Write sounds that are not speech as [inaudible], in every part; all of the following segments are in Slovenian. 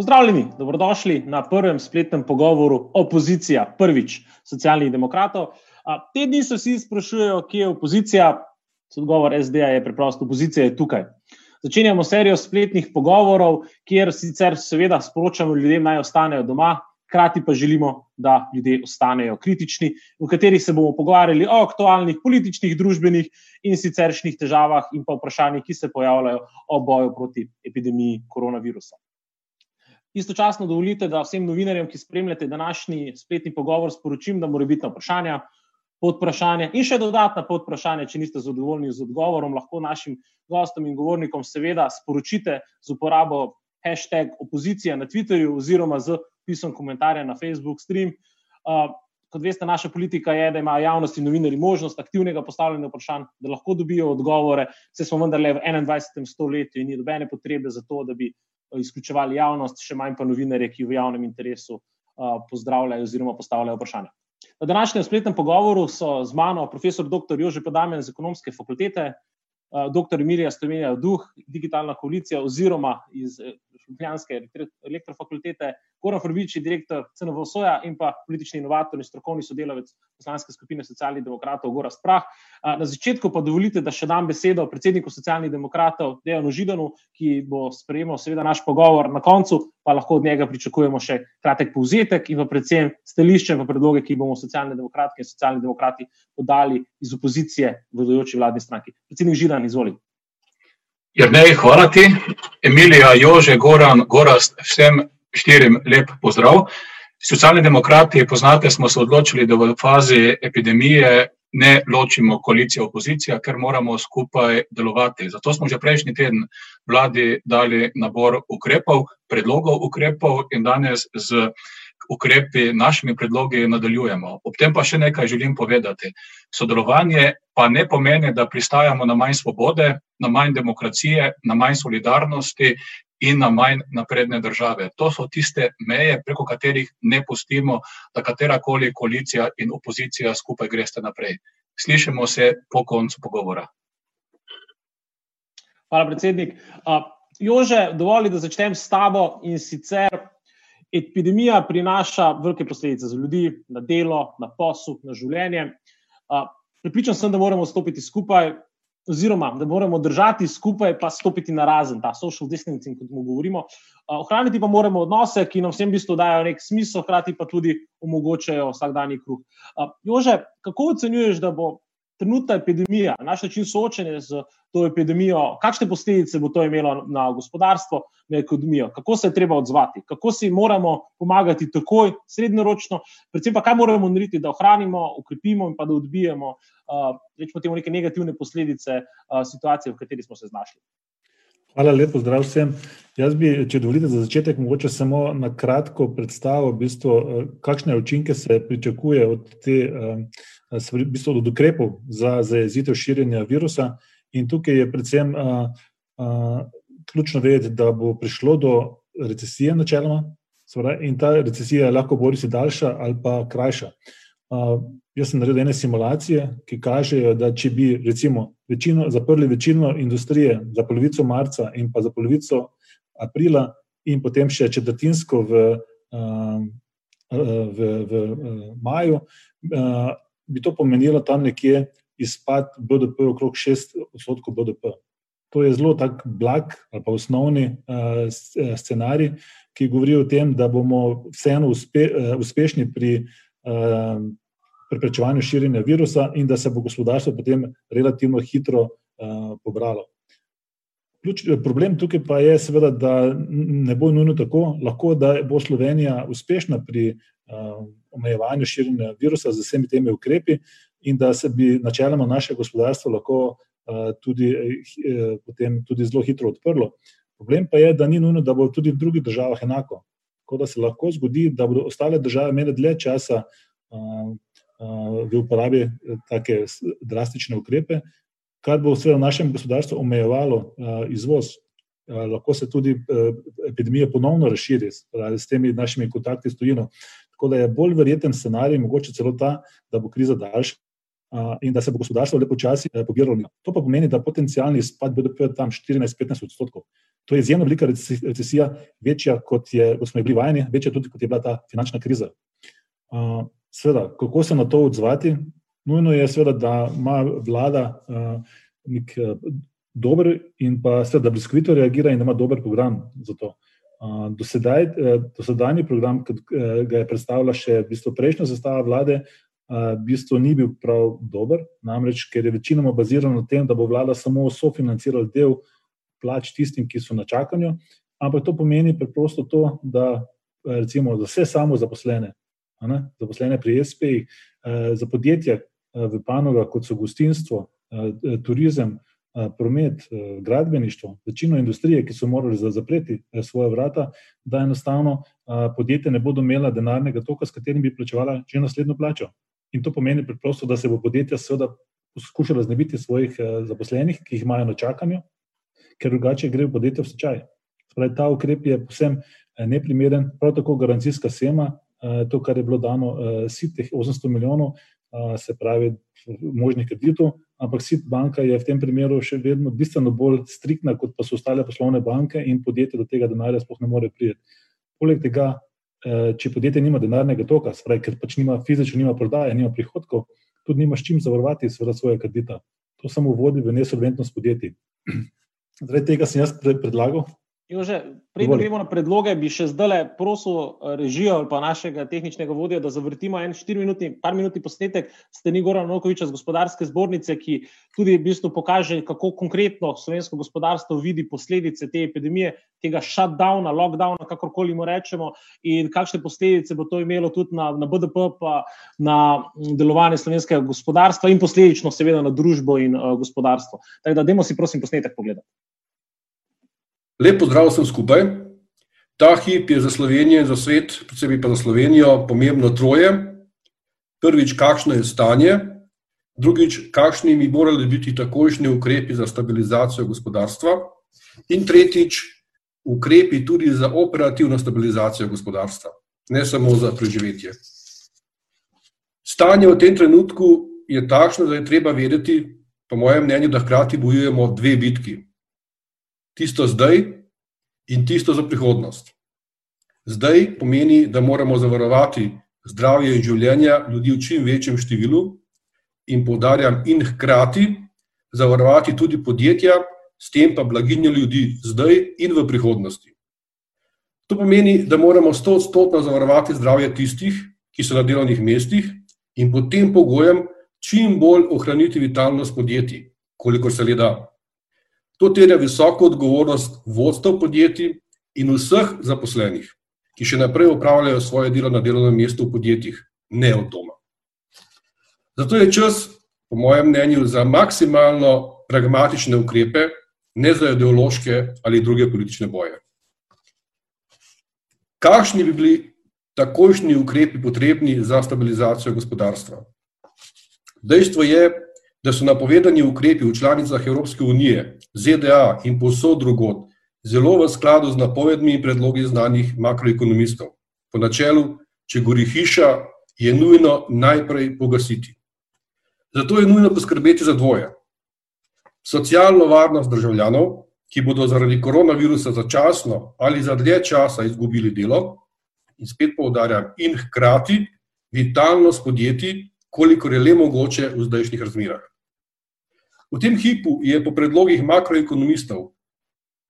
Pozdravljeni, dobrodošli na prvem spletnem pogovoru opozicija, prvič socialnih demokratov. Te dni se vsi sprašujejo, kje je opozicija. Odgovor SD-ja je preprosto: opozicija je tukaj. Začenjamo serijo spletnih pogovorov, kjer sicer seveda sporočamo ljudem, naj ostanejo doma, hkrati pa želimo, da ljudje ostanejo kritični, v katerih se bomo pogovarjali o aktualnih političnih, družbenih in siceršnjih težavah in pa vprašanjih, ki se pojavljajo o boju proti epidemiji koronavirusa. Istočasno dovolite, da vsem novinarjem, ki spremljate današnji spletni pogovor, sporočim, da mora biti na vprašanja, podvprašanja in še dodatna podvprašanja, če niste zadovoljni z odgovorom, lahko našim gostom in govornikom seveda sporočite z uporabo hashtag opozicija na Twitterju oziroma z pisom komentarja na Facebook stream. Uh, kot veste, naša politika je, da ima javnost in novinari možnost aktivnega postavljanja vprašanj, da lahko dobijo odgovore, se smo vendarle v 21. stoletju in ni nobene potrebe za to, da bi izključevali javnost, še manj pa novinarje, ki v javnem interesu pozdravljajo oziroma postavljajo vprašanja. Na današnjem spletnem pogovoru so z mano profesor dr. Jože Podamen z ekonomske fakultete, dr. Emilija Slovenija Duh, digitalna koalicija oziroma iz Ljubljanske elektrofakultete, Goran Forbiči, direktor CNVSOJ-a in pa politični inovator in strokovni sodelavec poslanske skupine socialnih demokratov Gora Sprah. Na začetku pa dovolite, da še dam besedo predsedniku socialnih demokratov Dejanu Židanu, ki bo sprejemal seveda naš pogovor, na koncu pa lahko od njega pričakujemo še kratek povzetek in pa predvsem stališče in predloge, ki bomo socialne demokratke in socialni demokrati podali iz opozicije v vladajoči vladni stranki. Predsednik Židan, izvolite. Jernej, hvala ti. Emilija, Jože, Goran, Gorast, vsem štirim lep pozdrav. Socialni demokrati, poznate, smo se odločili, da v fazi epidemije ne ločimo koalicije opozicija, ker moramo skupaj delovati. Zato smo že prejšnji teden vladi dali nabor ukrepov, predlogov ukrepov in danes z ukrepi, našimi predlogi nadaljujemo. Ob tem pa še nekaj želim povedati. Sodelovanje pa ne pomeni, da pristajamo na manj svobode, na manj demokracije, na manj solidarnosti in na manj napredne države. To so tiste meje, preko katerih ne pustimo, da katerakoli koalicija in opozicija skupaj greste naprej. Slišimo se po koncu pogovora. Hvala, predsednik. Jože, dovoli, da začnem s tabo in sicer epidemija prinaša velike posledice za ljudi, na delo, na posel, na življenje. Pripričan sem, da moramo stopiti skupaj, oziroma da moramo držati skupaj, pa stopiti na razen, ta social distancing, kot mu govorimo. Ohraniti pa moramo odnose, ki nam vsem v bistvu dajo nek smisel, hkrati pa tudi omogočajo vsakdanji kruh. Jože, kako ocenjuješ, da bo trenutna epidemija, naš način soočanja z to epidemijo, kakšne posledice bo to imelo na gospodarstvo, na ekonomijo, kako se je treba odzvati, kako si moramo pomagati takoj, srednjeročno, predvsem pa kaj moramo narediti, da ohranimo, ukrepimo in pa da odbijemo uh, neke negativne posledice uh, situacije, v kateri smo se znašli. Hvala lepo, zdrav vsem. Jaz bi, če dovolite, za začetek mogoče samo na kratko predstavil, v bistvu, kakšne učinke se pričakuje od te v bistvu od ukrepov za zajezitev širjenja virusa. In tukaj je predvsem uh, uh, ključno vedeti, da bo prišlo do recesije, načeloma, in ta recesija je lahko bodi si daljša ali pa krajša. Uh, jaz sem naredil ene simulacije, ki kažejo, da če bi recimo večino, zaprli večino industrije za polovico marca in pa za polovico aprila, in potem še četrtinsko v, uh, v, v, v maju. Uh, bi to pomenilo tam nekje izpad BDP okrog 6 odstotkov BDP. To je zelo tak blag ali pa osnovni uh, scenarij, ki govori o tem, da bomo vseeno uspe, uh, uspešni pri uh, preprečevanju širjenja virusa in da se bo gospodarstvo potem relativno hitro uh, pobralo. Ključ, problem tukaj pa je, seveda, da ne bo nujno tako, lahko da bo Slovenija uspešna pri uh, omejevanju širjenja virusa z vsemi temi ukrepi, in da se bi načeloma naše gospodarstvo lahko uh, tudi, uh, potem tudi zelo hitro odprlo. Problem pa je, da ni nujno, da bo tudi v drugih državah enako. Tako da se lahko zgodi, da bodo ostale države imele dlje časa v uporabi take drastične ukrepe, kar bo v našem gospodarstvu omejevalo izvoz. Lahko se tudi epidemija ponovno razširi s temi našimi kontakti s tujino. Tako da je bolj verjeten scenarij, mogoče celo ta, da bo kriza daljša, in da se bo gospodarstvo lepo časi pobiralo. To pa pomeni, da potencijalni izpad BDP je tam 14-15 odstotkov. To je izjemno velika recesija, večja kot, je, kot smo bili vajeni, večja tudi kot je bila ta finančna kriza. Sveda, kako se na to odzvati? Nujno je, sveda, da ima vlada nek dober in pa seveda, da bliskovito reagira in da ima dober program za to. Dosedaj, dosedajni program, ki ga je predstavila še v bistvu prejšnja zastava vlade, v bistvu ni bil prav dober, namreč ker je večinoma baziran na tem, da bo vlada samo sofinancirala del plač tistim, ki so na čakanju, ampak to pomeni preprosto to, da recimo za vse samo zaposlene, zaposlene pri SP-jih, za podjetja v panogah, kot so gostinstvo, turizem, promet, gradbeništvo, večino industrije, ki so morali zapreti svoje vrata, da enostavno podjetja ne bodo imela denarnega toka, s katerim bi plačevala že naslednjo plačo. In to pomeni preprosto, da se bo podjetja seveda poskušala znebiti svojih zaposlenih, ki jih imajo na čakanju, ker drugače gre v podjetje v stečaj. Spravi, ta ukrep je povsem neprimeren, prav tako garancijska sema, to, kar je bilo dano, sitih 800 milijonov, se pravi, možnih kreditov, ampak SIT banka je v tem primeru še vedno bistveno bolj striktna, kot pa so ostale poslovne banke in podjetje do tega denarja sploh ne more priti. Poleg tega, če podjetje nima denarnega toka, spravi, ker pač nima fizično, nima prodaje, nima prihodkov, tudi nima s čim zavarovati svoje kredita. To samo vodi v nesolventnost podjetij. [clears throat] Zaradi tega sem jaz predlagal, Preden gremo na predloge, bi še zdaj prosil režijo ali pa našega tehničnega vodja, da zavrtimo en štiriminutni, par minutni posnetek strani Gorana Novkoviča z gospodarske zbornice, ki tudi v bistvu pokaže, kako konkretno slovensko gospodarstvo vidi posledice te epidemije, tega shutdowna, lockdowna, kakorkoli mu rečemo, in kakšne posledice bo to imelo tudi na, na BDP, pa na delovanje slovenskega gospodarstva in posledično seveda na družbo in uh, gospodarstvo. Tako da, dajmo si prosim posnetek pogledati. Lep pozdrav vsem skupaj. Ta hip je za Slovenijo in za svet, predvsem pa za Slovenijo, pomembno troje. Prvič, kakšno je stanje, drugič, kakšni bi morali biti takojšnji ukrepi za stabilizacijo gospodarstva, in tretjič, ukrepi tudi za operativno stabilizacijo gospodarstva, ne samo za preživetje. Stanje v tem trenutku je takšno, da je treba vedeti, po mojem mnenju, da hkrati bojujemo dve bitki tisto zdaj in tisto za prihodnost. Zdaj pomeni, da moramo zavarovati zdravje in življenja ljudi v čim večjem številu, in poudarjam, in hkrati zavarovati tudi podjetja, s tem pa blaginjo ljudi zdaj in v prihodnosti. To pomeni, da moramo sto odstotno zavarovati zdravje tistih, ki so na delovnih mestih, in pod tem pogojem čim bolj ohraniti vitalnost podjetij, koliko se le da. To terja visoko odgovornost vodstva podjetij in vseh zaposlenih, ki še naprej upravljajo svoje delo na delovnem mestu v podjetjih, ne od doma. Zato je čas, po mojem mnenju, za maksimalno pragmatične ukrepe, ne za ideološke ali druge politične boje. Kakšni bi bili takojšnji ukrepi potrebni za stabilizacijo gospodarstva? Dejstvo je, da so napovedani ukrepi v članicah Evropske unije, ZDA in posod drugod zelo v skladu z napovedmi in predlogi znanih makroekonomistov. Po načelu, če gori hiša, je nujno najprej pogasiti. Zato je nujno poskrbeti za dvoje. Socialno varnost državljanov, ki bodo zaradi koronavirusa začasno ali za dlje časa izgubili delo, in spet poudarjam, in hkrati vitalnost podjetij, kolikor je le mogoče v zdajšnjih razmerah. V tem hipu je po predlogih makroekonomistov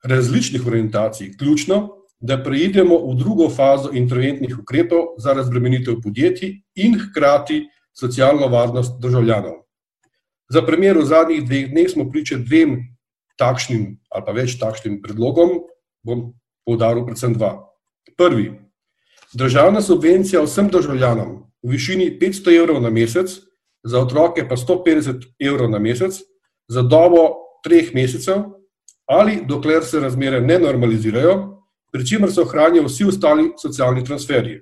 različnih orientacij ključno, da preidemo v drugo fazo interventnih ukrepov za razbremenitev podjetij in hkrati socialno varnost državljanov. Za primer v zadnjih dveh dneh smo priča dvem takšnim ali pa več takšnim predlogom, bom poudaril predvsem dva. Prvi, državna subvencija vsem državljanom v višini 500 evrov na mesec, za otroke pa 150 evrov na mesec, za dobo treh mesecev ali dokler se razmere ne normalizirajo, pri čemer se ohranijo vsi ostali socialni transferji.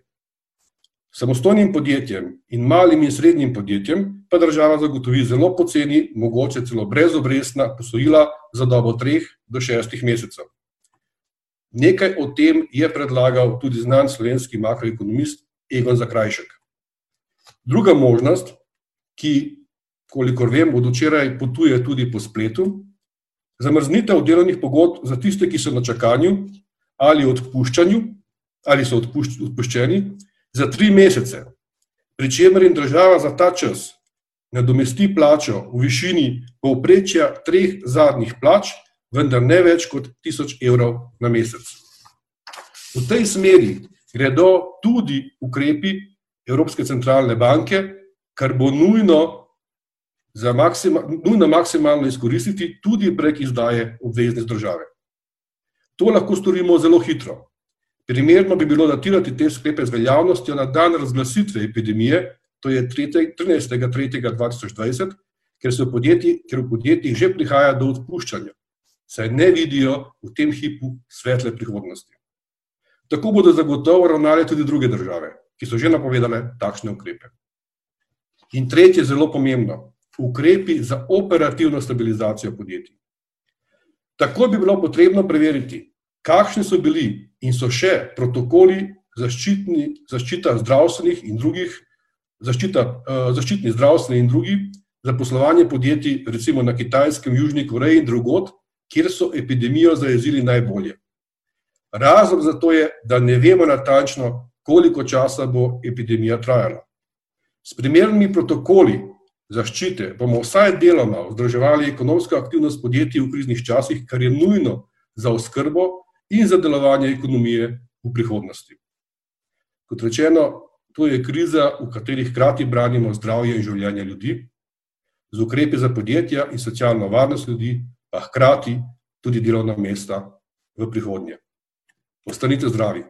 Samostojnim podjetjem in malim in srednjim podjetjem pa država zagotovi zelo poceni, mogoče celo brezobrestna posojila za dobo treh do šestih mesecev. Nekaj o tem je predlagal tudi znan slovenski makroekonomist Egon Zakrajšek. Druga možnost, ki kolikor vem, od včeraj potuje tudi po spletu. Zamrznitev delovnih pogodb za tiste, ki so na čakanju ali odpuščanju, ali so odpuščeni, za tri mesece, pri čemer jim država za ta čas nadomesti plačo v višini povprečja treh zadnjih plač, vendar ne več kot 1000 evrov na mesec. V tej smeri gredo tudi ukrepi Evropske centralne banke, kar bo nujno, maksima, nujno maksimalno izkoristiti tudi prek izdaje obveznic države. To lahko storimo zelo hitro. Primerno bi bilo datirati te sklepe z veljavnostjo na dan razglasitve epidemije, to je 13.3.2020, ker, ker v podjetjih že prihaja do odpuščanja, saj ne vidijo v tem hipu svetle prihodnosti. Tako bodo zagotovo ravnale tudi druge države, ki so že napovedale takšne ukrepe. In tretje, zelo pomembno, ukrepi za operativno stabilizacijo podjetij. Tako bi bilo potrebno preveriti, kakšni so bili in so še protokoli zaščitni, zaščita zdravstvenih in drugih, zaščita, uh, zaščitni zdravstveni in drugi za poslovanje podjetij, recimo na Kitajskem, Južni Koreji in drugod, kjer so epidemijo zajezili najbolje. Razlog za to je, da ne vemo natančno, koliko časa bo epidemija trajala. S primernimi protokoli zaščite bomo vsaj deloma vzdrževali ekonomsko aktivnost podjetij v kriznih časih, kar je nujno za oskrbo in za delovanje ekonomije v prihodnosti. Kot rečeno, to je kriza, v kateri hkrati branimo zdravje in življenje ljudi, z ukrepi za podjetja in socialno varnost ljudi, pa hkrati tudi delovna mesta v prihodnje. Ostanite zdravi.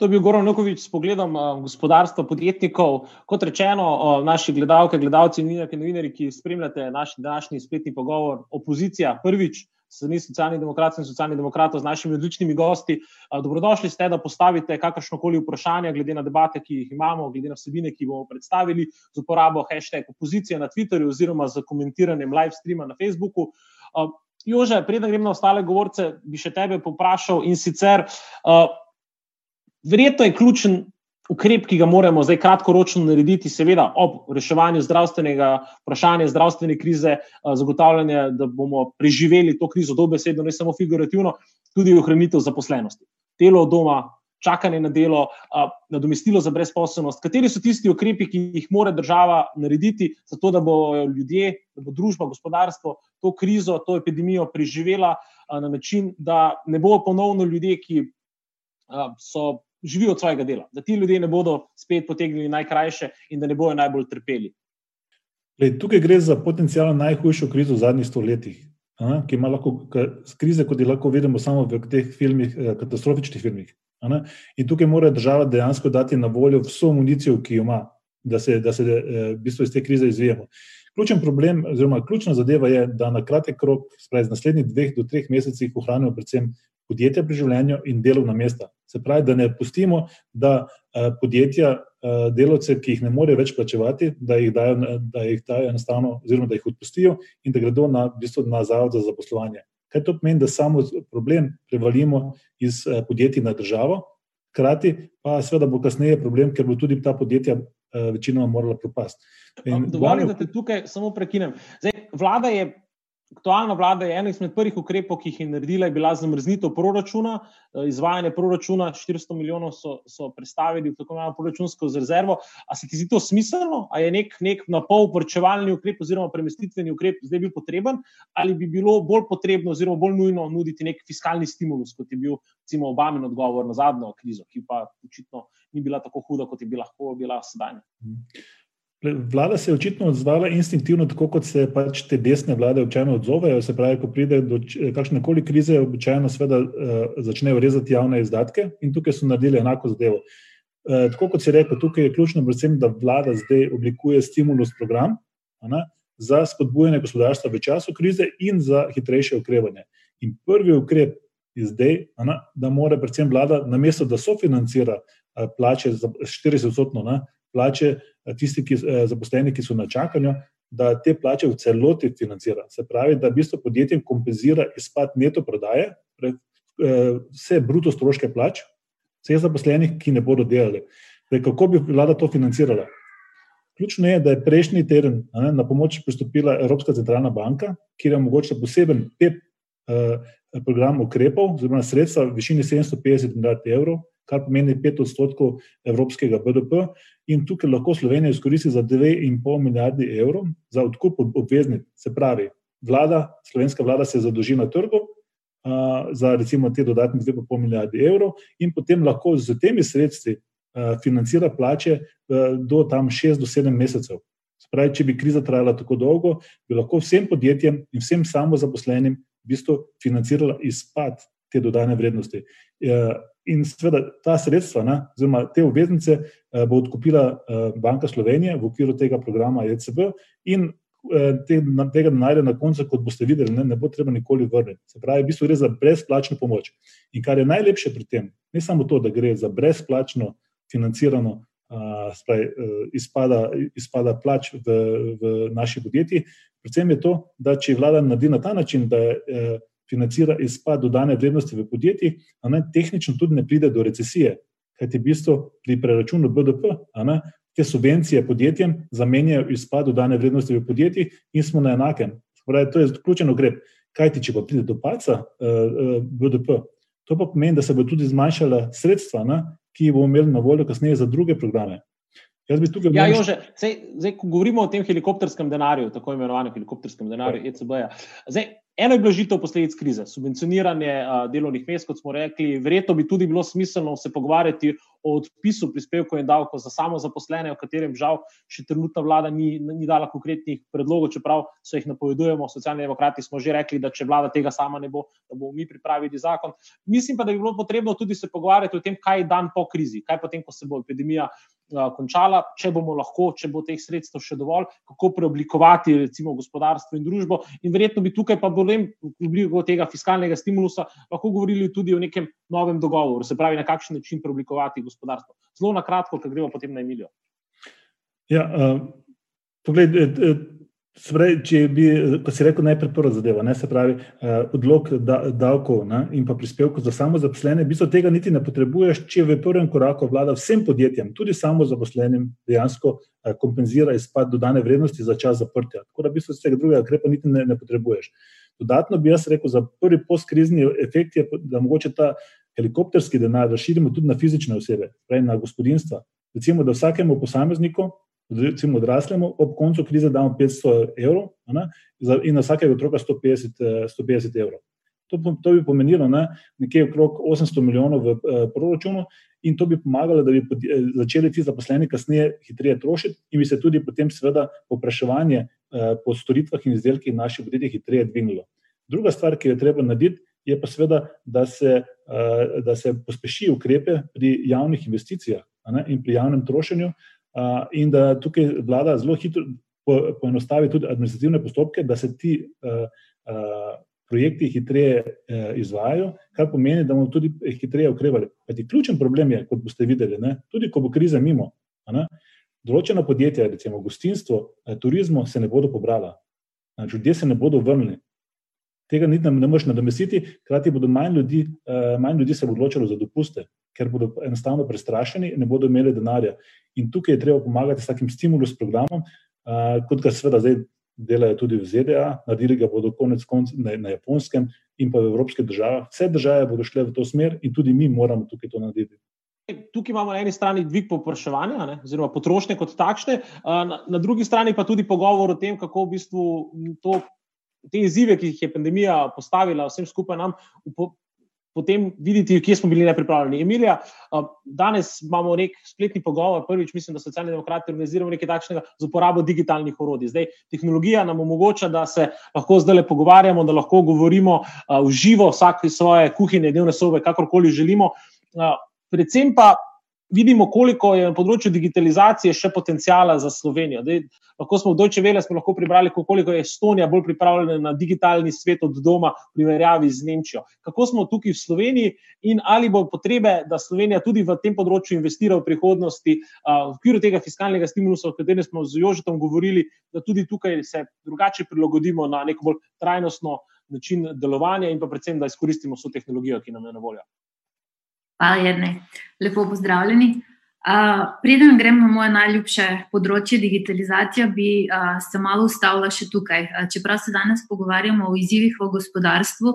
To je bil Goran Nukovič s pogledom gospodarstva podjetnikov. Kot rečeno, naši gledalke, gledalci in novinari, ki spremljate naš današnji spletni pogovor, opozicija prvič strani socialnih demokratov in socialnih demokratov z našimi odličnimi gosti. Dobrodošli ste, da postavite kakršno koli vprašanje, glede na debate, ki jih imamo, glede na vsebine, ki bomo predstavili, z uporabo hashtag opozicija na Twitterju oziroma z komentiranjem live streama na Facebooku. Jože, preden grem na ostale govorce, bi še tebe poprašal in sicer, verjetno je ključen ukrep, ki ga moramo zdaj kratkoročno narediti, seveda ob reševanju zdravstvenega vprašanja, zdravstvene krize, zagotavljanje, da bomo preživeli to krizo dobesedno, ne samo figurativno, tudi ohranitev zaposlenosti. Delo od doma, čakanje na delo, nadomestilo za brezposobnost. Kateri so tisti ukrepi, ki jih mora država narediti, zato da bo ljudje, da bo družba, gospodarstvo to krizo, to epidemijo preživela na način, da ne bo ponovno ljudje, ki so živijo od svojega dela, da ti ljudje ne bodo spet potegnili najkrajše in da ne bodo najbolj trpeli. Lej, tukaj gre za potencijalno najhujšo krizo v zadnjih stoletjih. Ki ima lahko krize, kot jih lahko vidimo samo v teh filmih, eh, katastrofičnih filmih. In tukaj mora država dejansko dati na voljo vso municijo, ki jo ima, da se, da se eh, v bistvu iz te krize izvijemo. Ključen problem, oziroma ključna zadeva je, da na kratek rok, spravi z naslednjih dveh do treh mesecih, ohranimo predvsem podjetja pri življenju in delovna mesta. Se pravi, da ne pustimo, da eh, podjetja eh, delovce, ki jih ne morejo več plačevati, da jih dajo, da jih dajo enostavno, oziroma da jih odpustijo in da gredo na, v bistvu, na zavod za zaposlovanje. Kaj to pomeni, da samo problem prevalimo iz eh, podjetij na državo, hkrati pa seveda bo kasneje problem, ker bo tudi ta podjetja večinoma morala propasti. Dovolite, da te tukaj samo prekinem. Zdaj, vlada je Aktualna vlada je ena izmed prvih ukrepov, ki jih je naredila, je bila zamrznitev proračuna, eh, izvajanje proračuna, 400 milijonov so, so predstavili v tako imenovano proračunsko rezervo. A se ti zdi to smiselno, ali je nek, nek napol vrčevalni ukrep oziroma premestitveni ukrep zdaj bil potreben, ali bi bilo bolj potrebno oziroma bolj nujno nuditi nek fiskalni stimulus, kot je bil recimo Obamin odgovor na zadnjo krizo, ki pa očitno ni bila tako huda, kot je bi lahko bila sedaj. Vlada se je očitno odzvala instinktivno, tako kot se pač te desne vlade običajno odzovejo. Se pravi, ko pride do kakšne koli krize, običajno sveda, uh, začnejo rezati javne izdatke in tukaj so naredili enako zadevo. Uh, tako kot si rekel, tukaj je ključno, predvsem, da vlada zdaj oblikuje stimulus program ne, za spodbujanje gospodarstva v času krize in za hitrejše ukrevanje. In prvi ukrep je zdaj, ne, da mora predvsem vlada, namesto da sofinancira uh, plače za 40-odstotno plače tisti, ki, eh, zaposleni, ki so na čakanju, da te plače v celoti financira. Se pravi, da v bistvu podjetjem kompenzira izpad neto prodaje, eh, vse bruto stroške plač, vseh zaposlenih, ki ne bodo delali. Zdaj, kako bi vlada to financirala? Ključno je, da je prejšnji teden ne, na pomoč pristopila Evropska centralna banka, ki je omogočila poseben PEP eh, program ukrepov, oziroma sredstva v višini 750 milijard evrov, kar pomeni 5 odstotkov evropskega BDP. In tukaj lahko Slovenija izkoristi za 2,5 milijardi evrov za odkup obveznic. Se pravi, vlada, slovenska vlada se zadolži na trgu uh, za recimo te dodatne 2,5 milijardi evrov in potem lahko z temi sredstvi uh, financira plače uh, do tam 6 do 7 mesecev. Spravi, če bi kriza trajala tako dolgo, bi lahko vsem podjetjem in vsem samozaposlenim v bistvu financirala izpad te dodane vrednosti. In seveda ta sredstva, ne, oziroma te obveznice, eh, bo odkupila eh, Banka Slovenije v okviru tega programa ECB in eh, tega denarja na koncu, kot boste videli, ne, ne bo treba nikoli vrniti. Se pravi, v bistvu gre za brezplačno pomoč. In kar je najlepše pri tem, ne samo to, da gre za brezplačno financirano spravi, izpada, izpada plač v, v naših podjetjih, predvsem je to, da če vlada naredi na ta način, da je financira izpad dodane vrednosti v podjetjih, ne, tehnično tudi ne pride do recesije, kajti v bistvu pri preračunu BDP ne, te subvencije podjetjem zamenjajo izpad dodane vrednosti v podjetjih in smo na enakem. Pravi, to je ključen ukrep. Kajti, če pa pride do paca eh, eh, BDP, to pa pomeni, da se bo tudi zmanjšala sredstva, ne, ki jih bomo imeli na voljo kasneje za druge programe. Jaz bi tukaj. Ja, Jože, zdaj, zdaj, ko govorimo o tem helikopterskem denarju, tako imenovanem helikopterskem denarju ECB-ja, Eno je blažitev posledic krize, subvencioniranje delovnih mest, kot smo rekli. Verjetno bi tudi bilo smiselno se pogovarjati o odpisu prispevkov in davkov za samo zaposlene, o katerem žal še trenutna vlada ni, ni dala konkretnih predlogov, čeprav so jih napovedujemo. Socialni demokrati smo že rekli, da če vlada tega sama ne bo, da bomo mi pripravili zakon. Mislim pa, da bi bilo potrebno tudi se pogovarjati o tem, kaj je dan po krizi, kaj potem, ko se bo epidemija končala, če bomo lahko, če bo teh sredstev še dovolj, kako preoblikovati recimo gospodarstvo in družbo. In verjetno bi tukaj pa bolj v obliku tega fiskalnega stimulusa lahko govorili tudi o nekem novem dogovoru, se pravi, na kakšen način preoblikovati gospodarstvo. Zelo na kratko, ker gremo potem na Emilijo. Ja, uh, pogled, Spravi, če bi, kot si rekel, najprej prva zadeva, ne, se pravi, eh, odlog da, davkov ne, in pa prispevkov za samozaposlene, v bistvu tega niti ne potrebuješ, če v prvem koraku vlada vsem podjetjem, tudi samozaposlenim, dejansko eh, kompenzira izpad dodane vrednosti za čas zaprtja. Tako da v bistvu tega drugega ukrepa niti ne, ne potrebuješ. Dodatno bi jaz rekel, za prvi postkrizni efekt je, da mogoče ta helikopterski denar razširimo tudi na fizične osebe, pravi na gospodinstva. Recimo, da vsakemu posamezniku recimo odraslemu, ob koncu krize damo 500 evrov ne, in na vsakega otroka 150, 150 eh, evrov. To, to bi pomenilo ne, nekje okrog 800 milijonov v eh, proračunu in to bi pomagalo, da bi eh, začeli ti zaposleni kasneje hitreje trošiti in bi se tudi potem seveda popraševanje po storitvah in izdelkih naših podjetij hitreje dvignilo. Druga stvar, ki jo treba narediti, je pa seveda, da se, da se pospeši ukrepe pri javnih investicijah ne, in pri javnem trošenju, in da tukaj vlada zelo hitro poenostavi tudi administrativne postopke, da se ti projekti hitreje izvajajo, kar pomeni, da bomo tudi hitreje ukrepali. Kajti ključen problem je, kot boste videli, ne, tudi ko bo kriza mimo, ne, določena podjetja, recimo gostinstvo, turizmo, se ne bodo pobrala. Ljudje se ne bodo vrnili. Tega niti ne moreš nadomestiti, hkrati bodo manj ljudi, manj ljudi se bo odločilo za dopuste, ker bodo enostavno prestrašeni in ne bodo imeli denarja. In tukaj je treba pomagati s takim stimulus programom, uh, kot ga seveda zdaj delajo tudi v ZDA, naredili ga bodo konec koncev na, na japonskem in pa v evropskih državah. Vse države bodo šle v to smer in tudi mi moramo tukaj to narediti. Tukaj imamo na eni strani dvig popraševanja, oziroma potrošnje kot takšne, na, na drugi strani pa tudi pogovor o tem, kako v bistvu to, te izzive, ki jih je pandemija postavila vsem skupaj nam, potem videti, kje smo bili nepripravljeni. Emilija, danes imamo nek spletni pogovor, prvič, mislim, da socialni demokrati organiziramo nekaj takšnega z uporabo digitalnih orodij. Zdaj, tehnologija nam omogoča, da se lahko zdaj le pogovarjamo, da lahko govorimo v živo, vsak iz svoje kuhinje, dnevne sobe, kakorkoli želimo. Predvsem pa vidimo, koliko je na področju digitalizacije še potencijala za Slovenijo. Dej, lahko smo v Deutsche Welle lahko prebrali, koliko je Estonija bolj pripravljena na digitalni svet od doma, v primerjavi z Nemčijo. Kako smo tukaj v Sloveniji in ali bo potrebe, da Slovenija tudi v tem področju investira v prihodnosti, v okviru tega fiskalnega stimulusa, o katerem smo z Jožetom govorili, da tudi tukaj se drugače prilagodimo na neko bolj trajnostno način delovanja in pa predvsem, da izkoristimo vso tehnologijo, ki nam je na voljo. Hvala, Jedne. Lepo pozdravljeni. Preden grem na moje najljubše področje digitalizacije, bi uh, se malo ustavila še tukaj. Uh, čeprav se danes pogovarjamo o izzivih v gospodarstvu,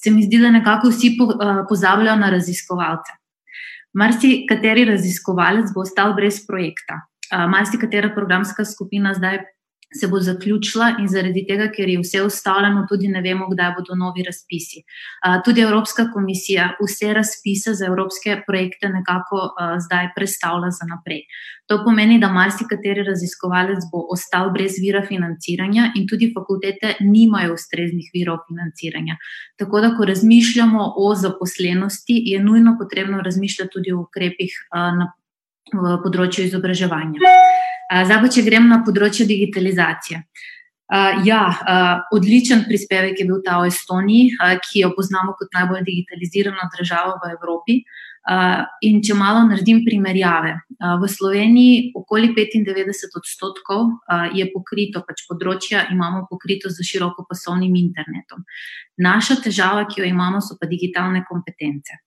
se mi zdi, da nekako vsi po, uh, pozabljajo na raziskovalce. Marsi kateri raziskovalec bo ostal brez projekta. Uh, Marsi katera programska skupina zdaj se bo zaključila in zaradi tega, ker je vse ustavljeno, tudi ne vemo, kdaj bodo novi razpisi. Tudi Evropska komisija vse razpise za evropske projekte nekako zdaj predstavlja za naprej. To pomeni, da marsikateri raziskovalec bo ostal brez vira financiranja in tudi fakultete nimajo ustreznih virov financiranja. Tako da, ko razmišljamo o zaposlenosti, je nujno potrebno razmišljati tudi o ukrepih na področju izobraževanja. Zdaj pa, če grem na področje digitalizacije. Ja, odličen prispevek je bil ta o Estoniji, ki jo poznamo kot najbolj digitalizirano državo v Evropi. In če malo naredim primerjave, v Sloveniji okoli 95 odstotkov je pokrito, pač področja imamo pokrito z širokopasovnim internetom. Naša težava, ki jo imamo, so pa digitalne kompetence.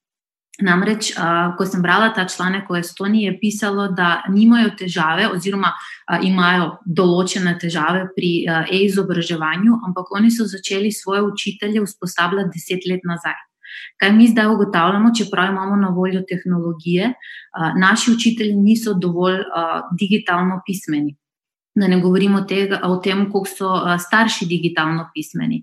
Namreč, ko sem brala ta članek o Estoniji, je pisalo, da nimajo težave, oziroma imajo določene težave pri e-izobraževanju, ampak oni so začeli svoje učitelje usposabljati deset let nazaj. Kaj mi zdaj ugotavljamo, čeprav imamo na voljo tehnologije, naši učitelji niso dovolj digitalno pismeni. Da ne govorimo tega, o tem, kako so starši digitalno pismeni.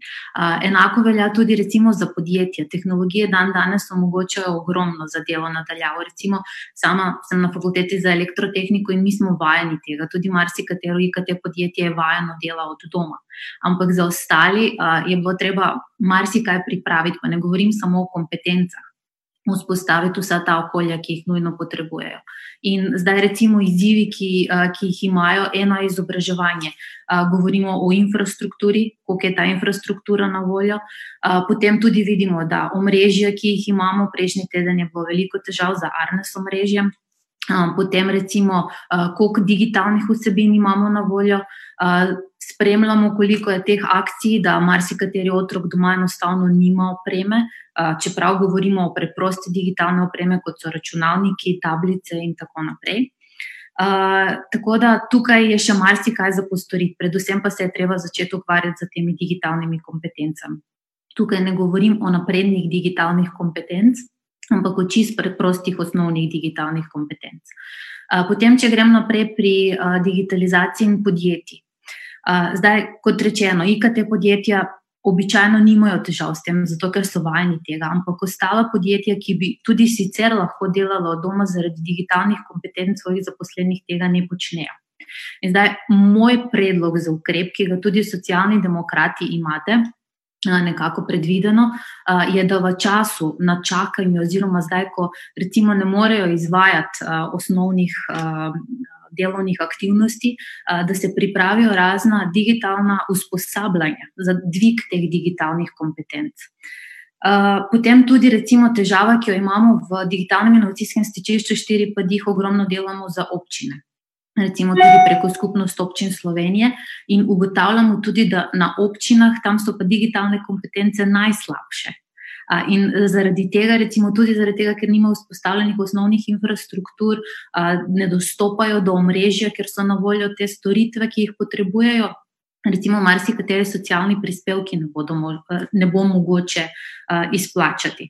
Enako velja tudi za podjetja. Tehnologije dan danes omogočajo ogromno za delo nadaljavo. Recimo, sama sem na fakulteti za elektrotehniko in mi smo vajeni tega. Tudi marsikatero IKT podjetje je vajeno dela od doma. Ampak za ostali je bilo treba marsikaj pripraviti, pa ne govorim samo o kompetencah vzpostaviti vsa ta okolja, ki jih nujno potrebujejo. In zdaj, recimo, izzivi, ki, ki jih imajo, eno je izobraževanje. Govorimo o infrastrukturi, koliko je ta infrastruktura na voljo. Potem tudi vidimo, da omrežja, ki jih imamo, prejšnji teden je bilo veliko težav za Arnes omrežje. Potem, recimo, koliko digitalnih vsebin imamo na voljo, spremljamo, koliko je teh akcij, da marsikateri otrok doma enostavno nima opreme, čeprav govorimo o preprosti digitalni opremi, kot so računalniki, tablice in tako naprej. Uh, tako da tukaj je še marsikaj za postoriti, predvsem pa se je treba začeti ukvarjati z temi digitalnimi kompetencami. Tukaj ne govorim o naprednih digitalnih kompetenc, ampak o čist preprostih osnovnih digitalnih kompetenc. Potem, če grem naprej pri digitalizaciji in podjetij. Uh, zdaj, kot rečeno, IKT podjetja običajno nimajo težav s tem, zato ker so vajeni tega. Ampak ostala podjetja, ki bi tudi sicer lahko delala od doma zaradi digitalnih kompetenc svojih zaposlenih, tega ne počnejo. In zdaj, moj predlog za ukrep, ki ga tudi socialni demokrati imate. Nekako predvideno je, da v času na čakanju, oziroma zdaj, ko recimo ne morejo izvajati osnovnih delovnih aktivnosti, da se pripravijo razna digitalna usposabljanja za dvig teh digitalnih kompetenc. Potem tudi, recimo, težava, ki jo imamo v digitalnem inovacijskem stičišču 4, pa jih ogromno delamo za občine. Recimo tudi preko skupnosti občin Slovenije, in ugotavljamo tudi, da na občinah tam so pa digitalne kompetence najslabše. In e, zaradi tega, recimo tudi zaradi tega, ker nimajo vzpostavljenih osnovnih infrastruktur, ne dostopajo do omrežja, ker so na voljo te storitve, ki jih potrebujejo. Recimo, marsikateri socialni prispevki ne, bodo, ne bo mogoče izplačati.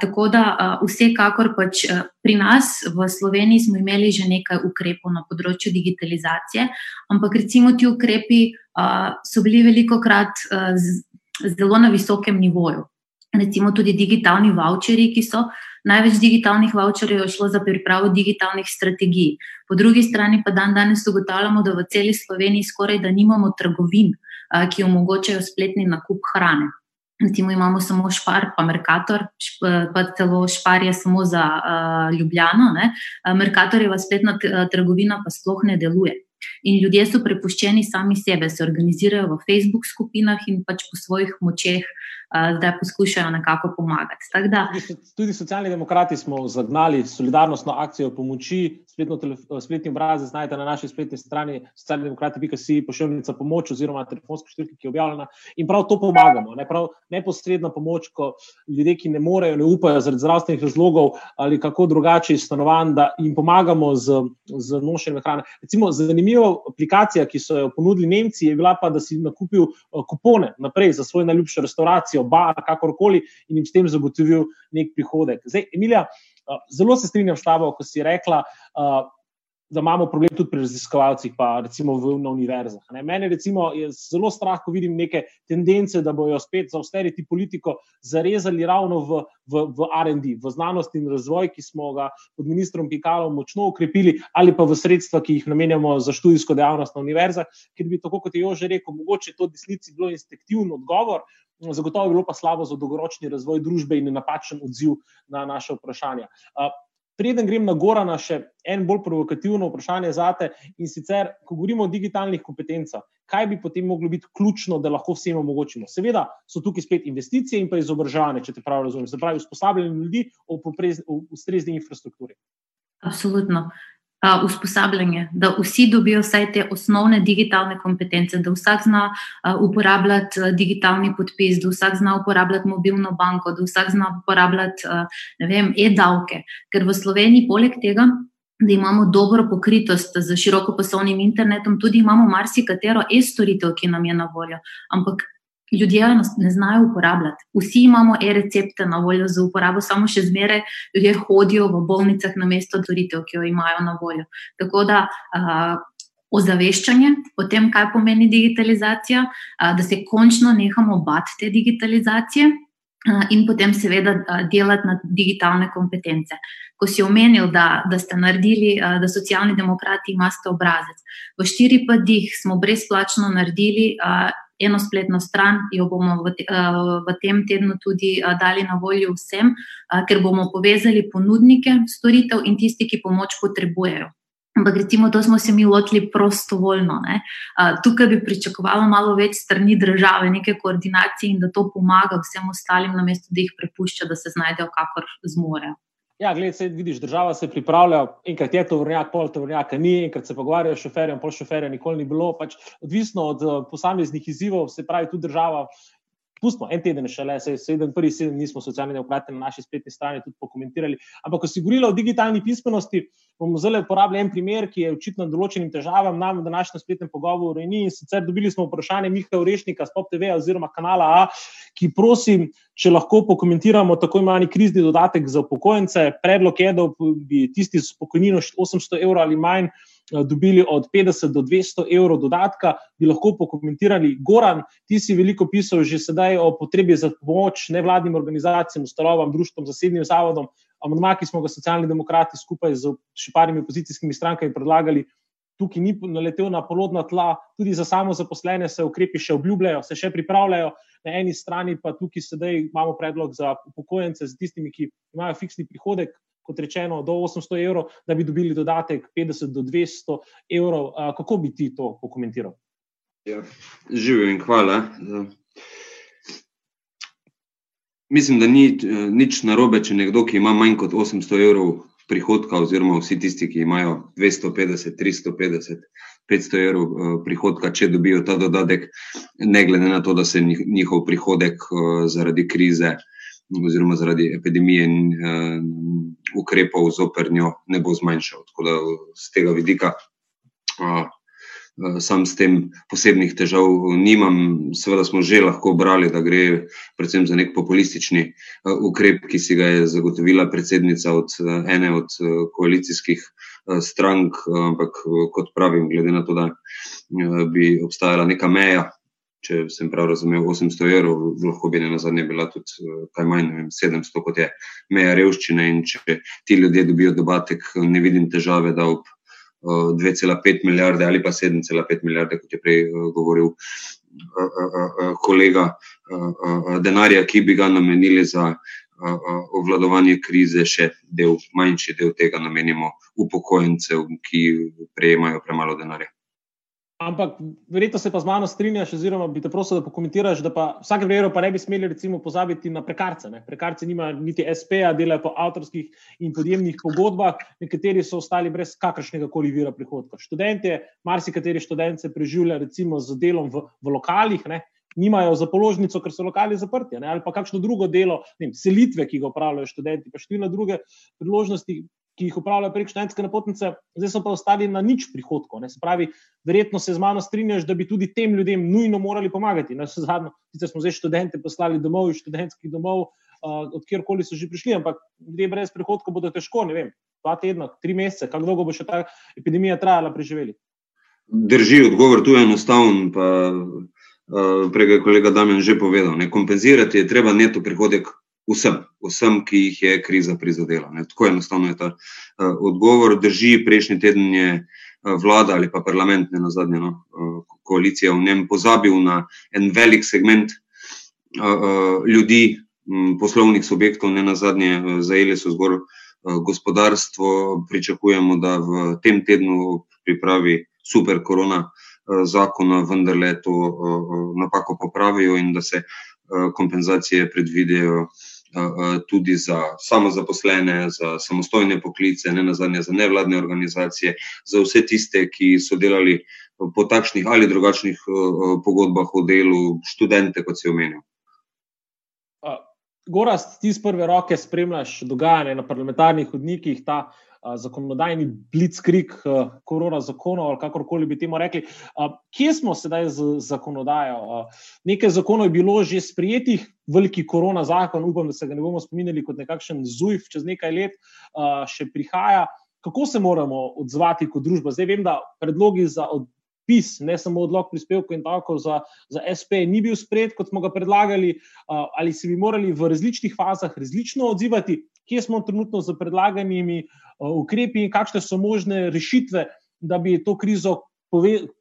Tako da, vsekakor pač pri nas v Sloveniji smo imeli že nekaj ukrepov na področju digitalizacije, ampak recimo ti ukrepi so bili veliko krat zelo na visokem nivoju recimo tudi digitalni voucheri, ki so. Največ digitalnih voucherjev je šlo za pripravo digitalnih strategij. Po drugi strani pa dan danes ugotavljamo, da v celi Sloveniji skoraj da nimamo trgovin, ki omogočajo spletni nakup hrane. Recimo imamo samo Špar, pa Merkator, pa celo Špar je samo za uh, Ljubljano, ne? Merkatorjeva spletna trgovina pa sploh ne deluje. In ljudje so prepuščeni sami sebe, se organizirajo v Facebook skupinah in pač po svojih močeh zdaj poskušajo nekako pomagati. Da, tudi, tudi socialni demokrati smo zagnali solidarnostno akcijo pomoči spletno, spletni obrazec najdete na naši spletni strani socialdemokrati.si, pošiljnica pomoč oziroma telefonska številka, ki je objavljena. In prav to pomagamo. Ne? Prav neposredna pomoč, ko ljudje, ki ne morejo, ne upajo zaradi zdravstvenih razlogov ali kako drugače iz stanovanj, da jim pomagamo z, z nošenjem hrane. Recimo, zanimiva aplikacija, ki so jo ponudili Nemci, je bila pa, da si nakupil kupone naprej za svojo najljubšo restauracijo, bar, kakorkoli in jim s tem zagotovil nek prihodek. Zdaj, Emilija, zelo se strinjam s tabo, ko si rekla, da imamo problem tudi pri raziskovalcih, pa recimo v, na univerzah. Ne. Mene recimo je zelo strah, ko vidim neke tendence, da bojo spet za austerity politiko zarezali ravno v, v, v R&D, v znanost in razvoj, ki smo ga pod ministrom Pikalom močno ukrepili, ali pa v sredstva, ki jih namenjamo za študijsko dejavnost na univerzah, ker bi, tako kot je Jože rekel, mogoče to desnici bilo instinktivno odgovor, zagotovo je bilo pa slabo za dolgoročni razvoj družbe in napačen odziv na naše vprašanja. Preden grem na Gorana, še en bolj provokativno vprašanje za te. In sicer, ko govorimo o digitalnih kompetencah, kaj bi potem moglo biti ključno, da lahko vsem omogočimo? Seveda so tukaj spet investicije in pa izobraževanje, če te prav razumem, se pravi, usposabljanje ljudi o ustrezni infrastrukturi. Absolutno usposabljanje, da vsi dobijo vsaj te osnovne digitalne kompetence, da vsak zna uporabljati digitalni podpis, da vsak zna uporabljati mobilno banko, da vsak zna uporabljati e-davke. Ker v Sloveniji, poleg tega, da imamo dobro pokritost z širokopasovnim internetom, tudi imamo marsikatero e-storitev, ki nam je na voljo. Ampak ljudje ne znajo uporabljati. Vsi imamo e-recepte na voljo za uporabo, samo še zmeraj ljudje hodijo v bolnicah na mesto storitev, ki jo imajo na voljo. Tako da. Uh, Ozaveščanje o tem, kaj pomeni digitalizacija, da se končno nehamo bati te digitalizacije, in potem, seveda, delati na digitalne kompetence. Ko si omenil, da, da ste naredili, da socialni demokrati imate obrazec. V štirih padih smo brezplačno naredili eno spletno stran, jo bomo v, te, v tem tednu tudi dali na voljo vsem, ker bomo povezali ponudnike storitev in tisti, ki pomoč potrebujejo. Ampak, recimo, to smo se mi lotili prostovoljno. Ne? Tukaj bi pričakovalo malo več strani države, neke koordinacije in da to pomaga vsem ostalim, namesto da jih prepušča, da se znajdejo, kakor zmorejo. Ja, gled, se, vidiš, država se pripravlja, enkrat je to vrnjak, pol to vrnjak, ni, enkrat se pogovarjajo s šoferjem, pol šoferja nikoli ni bilo. Pač odvisno od uh, posameznih izzivov, se pravi, tudi država. Pustimo en teden, še le, sedem, prvi sedem, nismo socialni demokrati na naši spletni strani tudi pokomentirali. Ampak, ko si govorila o digitalni pismenosti, bomo zelo uporabili en primer, ki je očitno določenim težavam nam v današnjem spletnem pogovoru. In sicer dobili smo vprašanje Miha Urešnika z Pop TV oziroma kanala A, ki prosim, če lahko pokomentiramo tako imenovani krizni dodatek za upokojence. Predlog je, da bi tisti z pokojnino 800 evrov ali manj. Dobili od 50 do 200 evrov dodatka, bi lahko pokomentirali. Goran, ti si veliko pisal že sedaj o potrebi za pomoč nevladnim organizacijam, ustanovam, društvom, zasebnim zavodom amandma, ki smo ga socialni demokrati skupaj z še parimi opozicijskimi strankami predlagali, tukaj ni naletel na polodna tla, tudi za samo zaposlene se ukrepi še obljubljajo, se še pripravljajo. Na eni strani pa tukaj sedaj imamo predlog za upokojence, za tistimi, ki imajo fiksni prihodek, kot rečeno, do 800 evrov, da bi dobili dodatek 50 do 200 evrov. Kako bi ti to pokomentiral? Ja, Živijo in hvala. Mislim, da ni uh, nič narobe, če nekdo, ki ima manj kot 800 evrov prihodka, oziroma vsi tisti, ki imajo 250, 350, 500 evrov uh, prihodka, če dobijo ta dodatek, ne glede na to, da se njihov prihodek uh, zaradi krize oziroma zaradi epidemije in ukrepov zoprnjo ne bo zmanjšal. Tako da z tega vidika. Eh, sam s tem posebnih težav nimam. Seveda smo že lahko brali, da gre predvsem za nek populistični eh, ukrep, ki si ga je zagotovila predsednica od eh, ene od koalicijskih strank, ampak kot pravim, glede na to, da bi obstajala neka meja. Če sem prav razumel, 800 evrov, lahko bi na zadnje bila tudi kaj manj, vem, 700, kot je meja revščine. In če ti ljudje dobijo dodatek, ne vidim težave, da ob 2,5 milijarde ali pa 7,5 milijarde, kot je prej eh, govoril eh, eh, kolega, denarja, ki bi ga namenili za obvladovanje krize, še del, manjši del tega namenimo upokojencev, ki prejemajo premalo denarja. Ampak verjetno se pa z mano strinjaš, oziroma bi te prosil, da pokomentiraš, da pa vsake primeru pa ne bi smeli recimo pozabiti na prekarce. Ne? Prekarci nimajo niti SP-ja, delajo po avtorskih in podjemnih pogodbah, nekateri so ostali brez kakršnega koli vira prihodka. Študente, marsikateri študent se preživlja recimo z delom v, v lokalih, ne? nimajo za položnico, ker so lokali zaprti, ne? ali pa kakšno drugo delo, vem, selitve, ki ga upravljajo študenti, pa številne druge priložnosti, ki jih upravljajo prek študentske napotnice, zdaj so pa ostali na nič prihodkov. Ne? Se pravi, verjetno se z mano strinjaš, da bi tudi tem ljudem nujno morali pomagati. Na zadnje, sicer smo zdaj študente poslali domov iz študentskih domov, uh, od kjerkoli so že prišli, ampak ljudje brez prihodkov bodo težko, ne vem, dva tedna, tri mesece, kako dolgo bo še ta epidemija trajala, preživeli. Drži, odgovor tu je enostaven. Pa, uh, prej je kolega Damien že povedal. Ne, kompenzirati je treba neto prihodek vsem, vsem, ki jih je kriza prizadela. Ne. Tako enostavno je ta uh, odgovor. Drži, prejšnji teden je uh, vlada ali pa parlament, ne na zadnje, no, uh, koalicija v njem pozabil na en velik segment uh, uh, ljudi, um, poslovnih subjektov, ne na zadnje, zajeli so zgolj uh, gospodarstvo. Pričakujemo, da v tem tednu pripravi super korona. Zakona vendarle to napako popravijo, in da se kompenzacije predvidejo tudi za samozaposlene, za samostojne poklice, ne nazadnje za nevladne organizacije, za vse tiste, ki so delali po takšnih ali drugačnih pogodbah o delu, študente, kot se omenil. Gorast, ti z prve roke spremljaš dogajanje na parlamentarnih hodnikih, ta uh, zakonodajni blitzkrieg, korona zakonov ali kakorkoli bi temu rekli. Kje smo sedaj z zakonodajo? Nekaj zakonov je bilo že sprijetih, veliki korona zakon, upam, da se ga ne bomo spominjali kot nekakšen zujf, čez nekaj let še prihaja. Kako se moramo odzvati kot družba? Zdaj vem, da predlogi za odpis, ne samo odlog prispevkov in tako za, za SP, ni bil sprejet, kot smo ga predlagali, ali se bi morali v različnih fazah različno odzivati, kje smo trenutno z predlaganimi ukrepi in kakšne so možne rešitve, da bi to krizo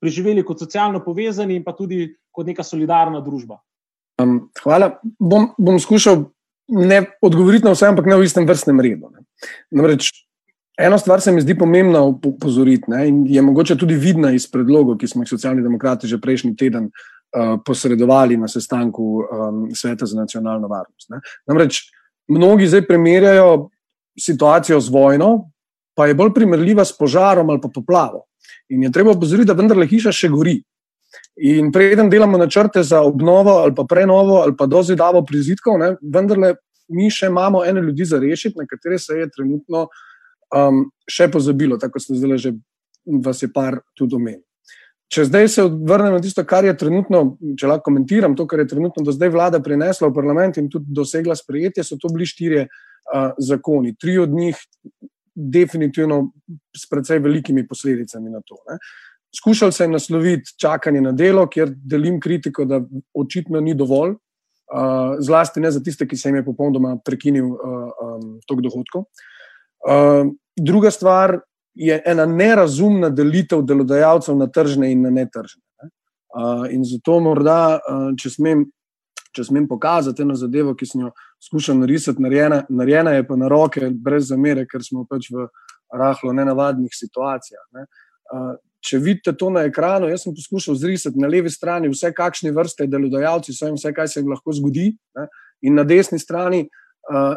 preživeli kot socialno povezani in pa tudi kot neka solidarna družba. Um, hvala. Bom, bom skušal ne odgovoriti na vse, ampak ne v istem vrstnem redu. Namreč, ena stvar se mi zdi pomembna upozoriti in je mogoče tudi vidna iz predlogov, ki smo jih socialni demokrati že prejšnji teden uh, posredovali na sestanku um, Sveta za nacionalno varnost. Ne. Namreč, mnogi zdaj primerjajo situacijo z vojno, pa je bolj primerljiva s požarom ali pa poplavo. In je treba opozoriti, da vendarle hiša še gori. In preden delamo načrte za obnovo ali pa prenovo ali pa dozidavo prizidkov, ne, vendarle mi še imamo ene ljudi za rešiti, na katere se je trenutno um, še pozabilo, tako ste zdaj že vas je par tudi omenili. Če zdaj se vrnem na tisto, kar je trenutno, če lahko komentiram, to, kar je trenutno do zdaj vlada prinesla v parlament in tudi dosegla sprejetje, so to bili štirje uh, zakoni. Tri od njih, definitivno, s precej velikimi posledicami na to. Ne. Skušal sem nasloviti čakanje na delo, kjer delim kritiko, da očitno ni dovolj, uh, zlasti ne za tiste, ki se jim je popolnoma prekinil uh, um, tok dohodkov. Uh, druga stvar, je ena nerazumna delitev delodajalcev na tržne in na netržne. Ne? Uh, in zato, morda, uh, če, smem, če smem pokazati eno zadevo, ki sem jo skušal narisati, narejena, narejena je pa na roke, brez zamere, ker smo pač v rahlo nenavadnih situacijah. Ne? Uh, če vidite to na ekranu, jaz sem poskušal zrisati na levi strani vse, kakšne vrste delodajalci so in vse, kaj se jim lahko zgodi, ne? in na desni strani.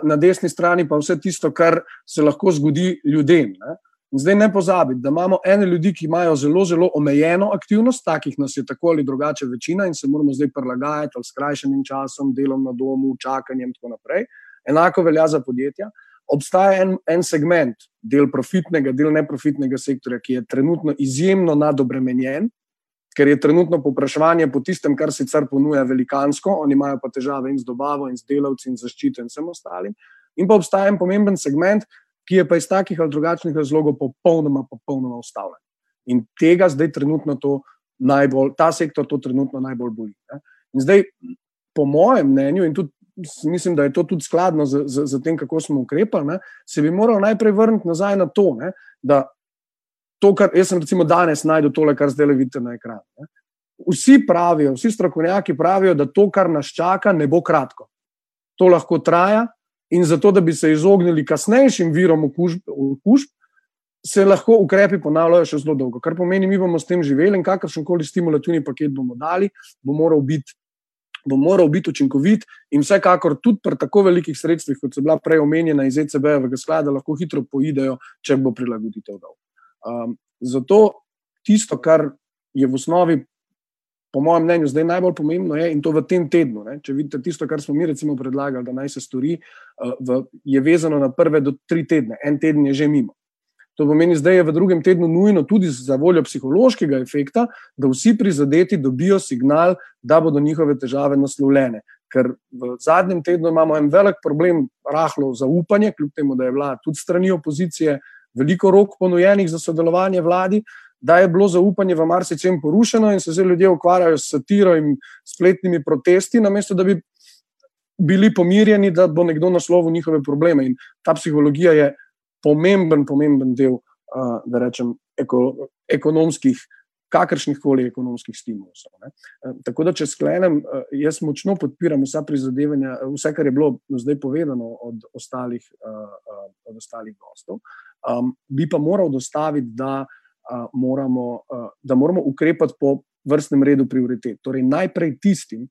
Na desni strani pa vse tisto, kar se lahko zgodi ljudem. Ne? In zdaj ne pozabiti, da imamo ene ljudi, ki imajo zelo, zelo omejeno aktivnost, takih nas je tako ali drugače večina in se moramo zdaj prilagajati ali skrajšanim časom, delom na domu, čakanjem in tako naprej. Enako velja za podjetja. Obstaja en, en segment, del profitnega, del neprofitnega sektorja, ki je trenutno izjemno nadobremenjen, ker je trenutno popraševanje po tistem, kar sicer ponuja velikansko, oni imajo pa težave in z dobavo, in z delavci, in zaščito in vsem ostalim. In pa obstaja en pomemben segment, ki je pa iz takih ali drugačnih razlogov popolnoma, popolnoma ustavljen. In tega zdaj trenutno to najbolj, ta sektor to trenutno najbolj boli. In zdaj, po mojem mnenju, in tudi mislim, da je to tudi skladno z, z, z tem, kako smo ukrepali, ne, se bi moral najprej vrniti nazaj na to, ne, da to, kar jaz sem recimo danes najdel, tole, kar zdaj vidite na ekranu. Ne. Vsi pravijo, vsi strokovnjaki pravijo, da to, kar nas čaka, ne bo kratko. To lahko traja, In zato, da bi se izognili kasnejšim virom okužb, okužb se lahko ukrepi ponavljajo še zelo dolgo. Kar pomeni, mi bomo s tem živeli in kakršen koli stimulativni paket bomo dali, bo moral biti. Bo moral biti učinkovit in vsekakor tudi pri tako velikih sredstvih, kot so bila prej omenjena iz ECB-jevega sklada, lahko hitro poidejo, če bo prilagoditev dal. Um, zato tisto, kar je v osnovi, po mojem mnenju, zdaj najbolj pomembno, je in to v tem tednu. Ne, če vidite tisto, kar smo mi recimo predlagali, da naj se stori, uh, v, je vezano na prve do tri tedne. En teden je že mimo. To pomeni, da je v drugem tednu nujno tudi za voljo psihološkega efekta, da vsi prizadeti dobijo signal, da bodo njihove težave naslovljene. Ker v zadnjem tednu imamo en velik problem, rahlo zaupanje, kljub temu, da je bila tudi strani opozicije veliko rok ponujenih za sodelovanje vladi, da je bilo zaupanje v marsikaj porušeno in se zdaj ljudje ukvarjajo s satiro in spletnimi protesti, namesto da bi bili pomirjeni, da bo nekdo naslovil njihove probleme. In ta psihologija je pomemben, pomemben del, uh, da rečem, eko, ekonomskih, kakršnih koli ekonomskih stimulov. Uh, tako da, če sklenem, uh, jaz močno podpiram vsa prizadevanja, vse, kar je bilo zdaj povedano od ostalih, uh, uh, od ostalih gostov. Um, bi pa moral dostaviti, da, uh, moramo, uh, da moramo ukrepati po vrstnem redu prioritet. Torej, najprej tistim,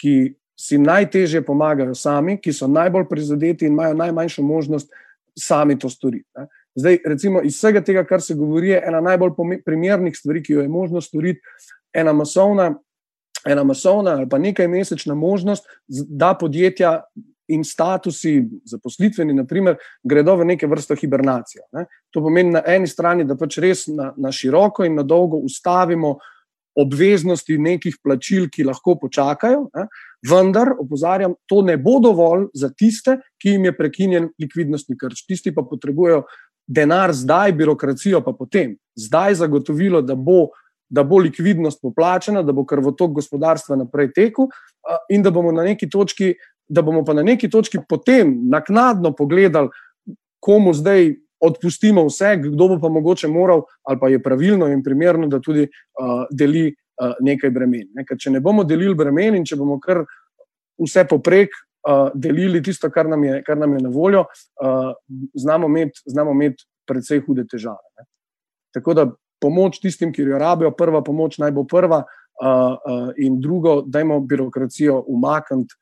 ki si najtežje pomagajo sami, ki so najbolj prizadeti in imajo najmanjšo možnost sami to storiti. Ne. Zdaj, recimo, iz vsega tega, kar se govori, je ena najbolj primernih stvari, ki jo je možno storiti, ena masovna, ena masovna ali pa nekaj mesečna možnost, da podjetja in statusi zaposlitveni, naprimer, gredo v neke vrste hibernacijo. Ne. To pomeni na eni strani, da pač res na, na široko in na dolgo ustavimo obveznosti nekih plačil, ki lahko počakajo. Ne. Vendar, opozarjam, to ne bo dovolj za tiste, ki jim je prekinjen likvidnostni krč. Tisti pa potrebujejo denar zdaj, birokracijo pa potem. Zdaj zagotovilo, da bo, da bo likvidnost poplačena, da bo krvotok gospodarstva naprej tekel in da bomo na neki točki, da bomo pa na neki točki potem naknadno pogledali, komu zdaj odpustimo vse, kdo bo pa mogoče moral, ali pa je pravilno in primerno, da tudi uh, deli uh, nekaj bremen. Ne? Ker če ne bomo delili bremen in če bomo kar vse poprek uh, delili tisto, kar nam je, kar nam je na voljo, uh, znamo imeti imet predvsej hude težave. Ne? Tako da pomoč tistim, ki jo rabijo, prva pomoč naj bo prva, uh, uh, in drugo, dajmo birokracijo umakniti,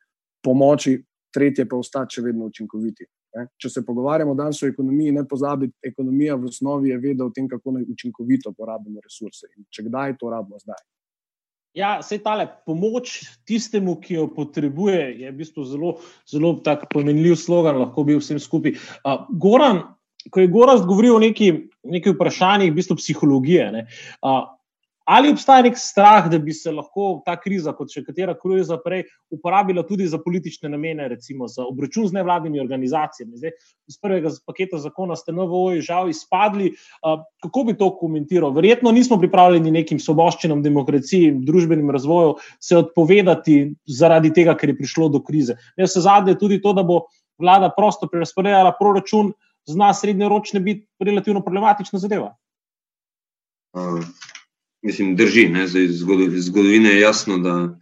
pomoči, tretje pa ostati še vedno učinkoviti. Ne? Če se pogovarjamo danes o ekonomiji, ne pozabiti, ekonomija v osnovi je vedela o tem, kako naj učinkovito porabimo resurse. In če kdaj to rabimo zdaj. Ja, vse tale pomoč tistemu, ki jo potrebuje, je v bistvu zelo, zelo tak pomenljiv slogan, lahko bi vsem skupaj. Uh, Goran, ko je Goran govoril o neki, neki vprašanjih, v bistvu psihologije. Ne, uh, Ali obstaja nek strah, da bi se lahko ta kriza, kot še katera kriza prej, uporabila tudi za politične namene, recimo za obračun z nevladnimi organizacijami? Zdaj, iz prvega paketa zakona ste NVO-ji žal izpadli. Kako bi to komentiral? Verjetno nismo pripravljeni nekim soboščinam demokraciji in družbenim razvoju se odpovedati zaradi tega, ker je prišlo do krize. Ne se zadnje tudi to, da bo vlada prosto prerasporejala proračun, zna srednjeročne biti relativno problematična zadeva. Uh mislim, drži. Ne, zgodovine je jasno, da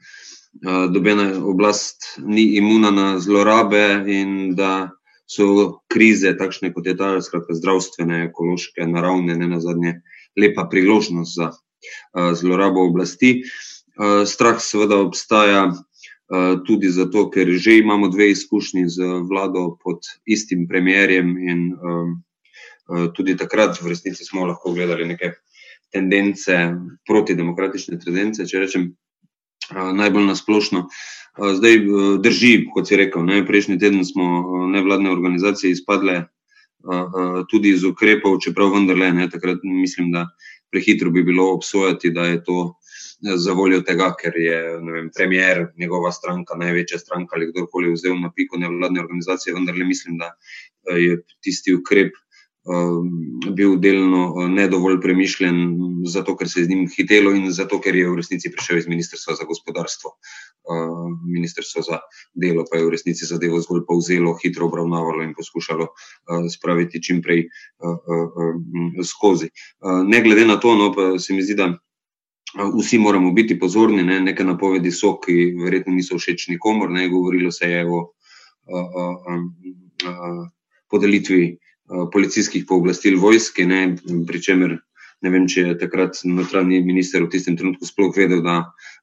dobena oblast ni imuna na zlorabe in da so krize, takšne kot je ta, skratka, zdravstvene, ekološke, naravne, ne na zadnje, lepa priložnost za zlorabo oblasti. Strah seveda obstaja tudi zato, ker že imamo dve izkušnji z vlado pod istim premjerjem in tudi takrat v resnici smo lahko gledali nekaj tendence, protidemokratične tendence, če rečem najbolj nasplošno. Zdaj drži, kot si rekel, ne, prejšnji teden smo nevladne organizacije izpadle tudi iz ukrepov, čeprav vendarle ne, takrat mislim, da prehitro bi bilo obsojati, da je to za voljo tega, ker je vem, premier, njegova stranka, največja stranka ali kdorkoli vzel na piko nevladne organizacije, vendarle mislim, da je tisti ukrep bil delno uh, ne dovolj premišljen, zato ker se je z njim hitelo in zato ker je v resnici prišel iz Ministrstva za gospodarstvo. Uh, Ministrstvo za delo pa je v resnici zadevo zgolj povzelo, hitro obravnavalo in poskušalo uh, spraviti čim prej skozi. Ne glede na to, no, pa se mi zdi, da. Vsi moramo biti pozorni, ne? neke napovedi so, ki verjetno niso všeč nikomor. Ne? Govorilo se je o, o, o, o, o podelitvi policijskih pooblastil vojske, pri čemer ne vem, če je takrat notranji minister v tistem trenutku sploh vedel, da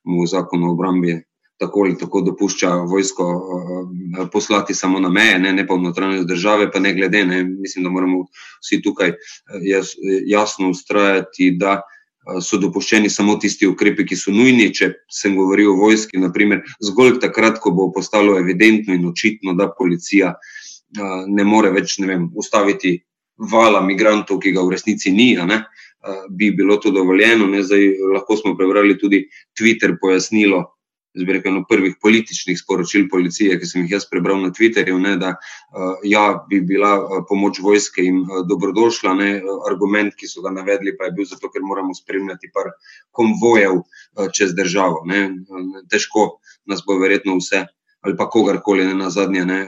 mu zakon o obrambi tako ali tako dopušča vojsko uh, poslati samo na meje, ne, ne pa v notranje države, pa ne glede. Ne. Mislim, da moramo vsi tukaj uh, jas, jasno ustrajati, da so dopuščeni samo tisti ukrepi, ki so nujni. Če sem govoril o vojski, naprimer, zgolj takrat, ko bo postalo evidentno in očitno, da policija uh, ne more več ne vem, ustaviti vala migrantov, ki ga v resnici ni. Bi bilo to dovoljeno, Zdaj, lahko smo prebrali tudi Twitter pojasnilo bi rekel, eno prvih političnih sporočil policije, ki sem jih jaz prebral na Twitterju, ne, da ja, bi bila pomoč vojske jim dobrodošla. Ne, argument, ki so ga navedli, pa je bil zato, ker moramo spremljati par konvojev čez državo. Ne. Težko nas bo verjetno vse. Ali pa kogarkoli, ne na zadnje, ne,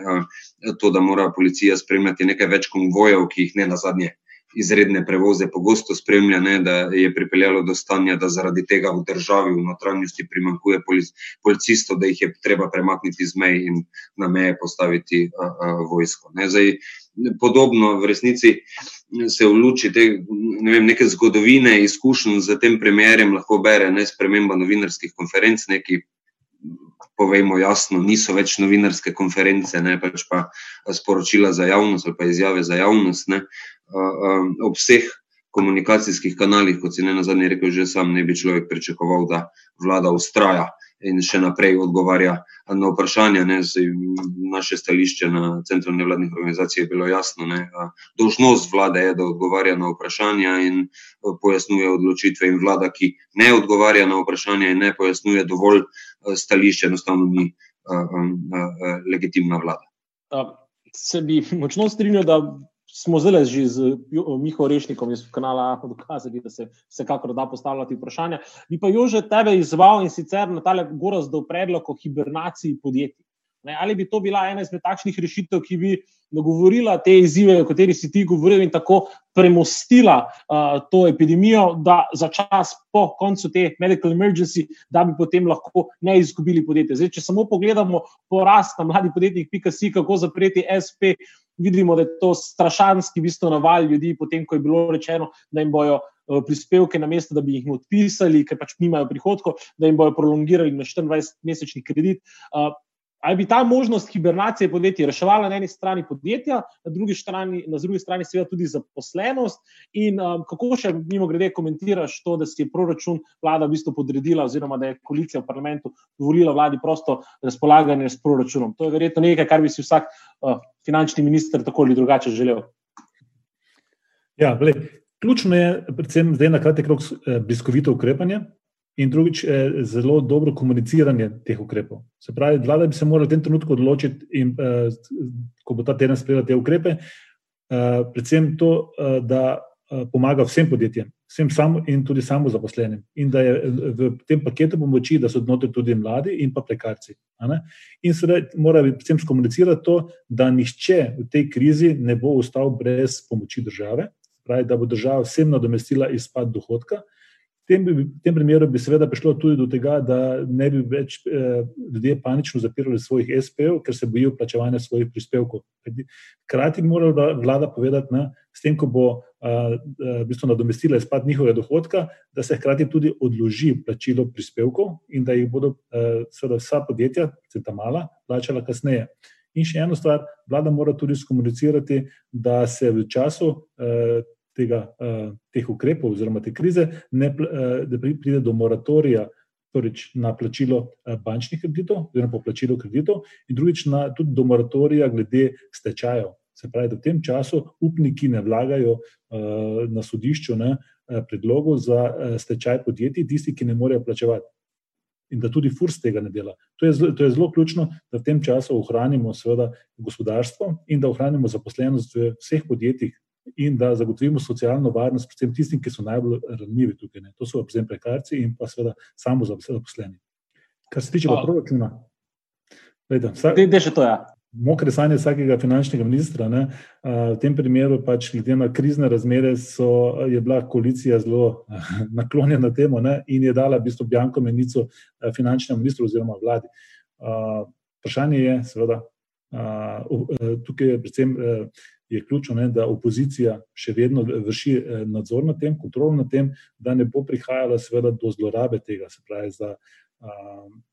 to, da mora policija spremljati nekaj več konvojev, ki jih ne na zadnje izredne prevoze pogosto spremlja, ne, da je pripeljalo do stanja, da zaradi tega v državi v notranjosti primankuje policistov, da jih je treba premakniti z mej in na meje postaviti a, a, vojsko. Ne. Zdaj, podobno v resnici se v luči te ne vem, neke zgodovine, izkušenj z tem premjerem lahko bere ne sprememba novinarskih konferenc, neki povejmo jasno, niso več novinarske konference, ne pač pa sporočila za javnost ali pa izjave za javnost. Ne. Ob vseh komunikacijskih kanalih, kot si ne na zadnje rekel, že sam ne bi človek pričakoval, da vlada ustraja in še naprej odgovarja na vprašanja. Ne, naše stališče na centru nevladnih organizacij je bilo jasno. Ne, dožnost vlade je, da odgovarja na vprašanja in pojasnjuje odločitve, in vlada, ki ne odgovarja na vprašanja in ne pojasnjuje dovolj stališče, enostavno ni legitimna vlada. Se bi močno strinjal, da smo zdaj že z Miho Rešnikom iz kanala AHO dokazali, da se vsekakor da postavljati vprašanja. Bi pa Jože tebe izval in sicer na tale gorazdov predlog o hibernaciji podjetij. Ne, ali bi to bila ena izmed takšnih rešitev, ki bi nagovorila te izzive, o katerih si ti govoril, in tako premostila uh, to epidemijo, da za čas po koncu te medical emergency, da bi potem lahko ne izgubili podjetja. Zdaj, če samo pogledamo porast na mladih podjetjih, pika si, kako zapreti SP, vidimo, da je to strašanski v bistvu naval ljudi, potem ko je bilo rečeno, da jim bojo. Prispevke, na mesto, da bi jih odpisali, ker pač nimajo prihodkov, da jim bodo prolongirali na 24-mesečni kredit. Ali bi ta možnost hibernacije podjetij reševala na eni strani podjetja, na drugi strani, na drugi strani seveda tudi zaposlenost? In um, kako še mimo grede komentiraš to, da si je proračun vlada v bistvu podredila, oziroma da je koalicija v parlamentu dovolila vladi prosto razpolaganje s proračunom? To je verjetno nekaj, kar bi si vsak uh, finančni minister tako ali drugače želel. Ja, ble, ključno je, predvsem zdaj na kratek rok, eh, bliskovito ukrepanje in drugič, eh, zelo dobro komuniciranje teh ukrepov. Se pravi, vlada bi se morala v tem trenutku odločiti, in, eh, ko bo ta teden sprejela te ukrepe, eh, predvsem to, da pomaga vsem podjetjem, vsem sam in tudi samo zaposlenim. In da je v tem paketu pomoči, da so odnotraj tudi mladi in pa prekarci. In seveda mora predvsem skomunicirati to, da nihče v tej krizi ne bo ostal brez pomoči države, pravi, da bo država vsem nadomestila izpad dohodka tem, v tem primeru bi seveda prišlo tudi do tega, da ne bi več eh, ljudje panično zapirali svojih SP-ov, ker se bojijo plačevanja svojih prispevkov. Hkrati bi morala vlada povedati, da s tem, ko bo eh, v bistvu nadomestila izpad njihovega dohodka, da se hkrati tudi odloži plačilo prispevkov in da jih bodo eh, seveda vsa podjetja, tudi ta mala, plačala kasneje. In še eno stvar, vlada mora tudi skomunicirati, da se v času eh, tega, uh, teh ukrepov oziroma te krize, ne, uh, da pride do moratorija prvič na plačilo uh, bančnih kreditov, oziroma poplačilo kreditov, in drugič na, tudi do moratorija glede stečajev. Se pravi, da v tem času upniki ne vlagajo uh, na sodišču ne, predlogov za uh, stečaj podjetij, tisti, ki ne morejo plačevati. In da tudi FURS tega ne dela. To je, zelo, to je zelo ključno, da v tem času ohranimo gospodarstvo in da ohranimo zaposlenost v vseh podjetjih, in da zagotovimo socialno varnost, predvsem tistim, ki so najbolj ranljivi tukaj. Ne. To so predvsem prekarci in pa seveda samo zaposleni. Kar se tiče proračuna, da je to ja. Mokre sanje vsakega finančnega ministra. Ne, v tem primeru, pač, glede na krizne razmere, so, je bila koalicija zelo [laughs] naklonjena temu ne, in je dala v bistvu bjanko menico finančnemu ministru oziroma vladi. Vprašanje je, seveda, tukaj je predvsem je ključno, ne, da opozicija še vedno vrši eh, nadzor nad tem, kontrolo nad tem, da ne bo prihajala seveda do zlorabe tega, se pravi, za, a,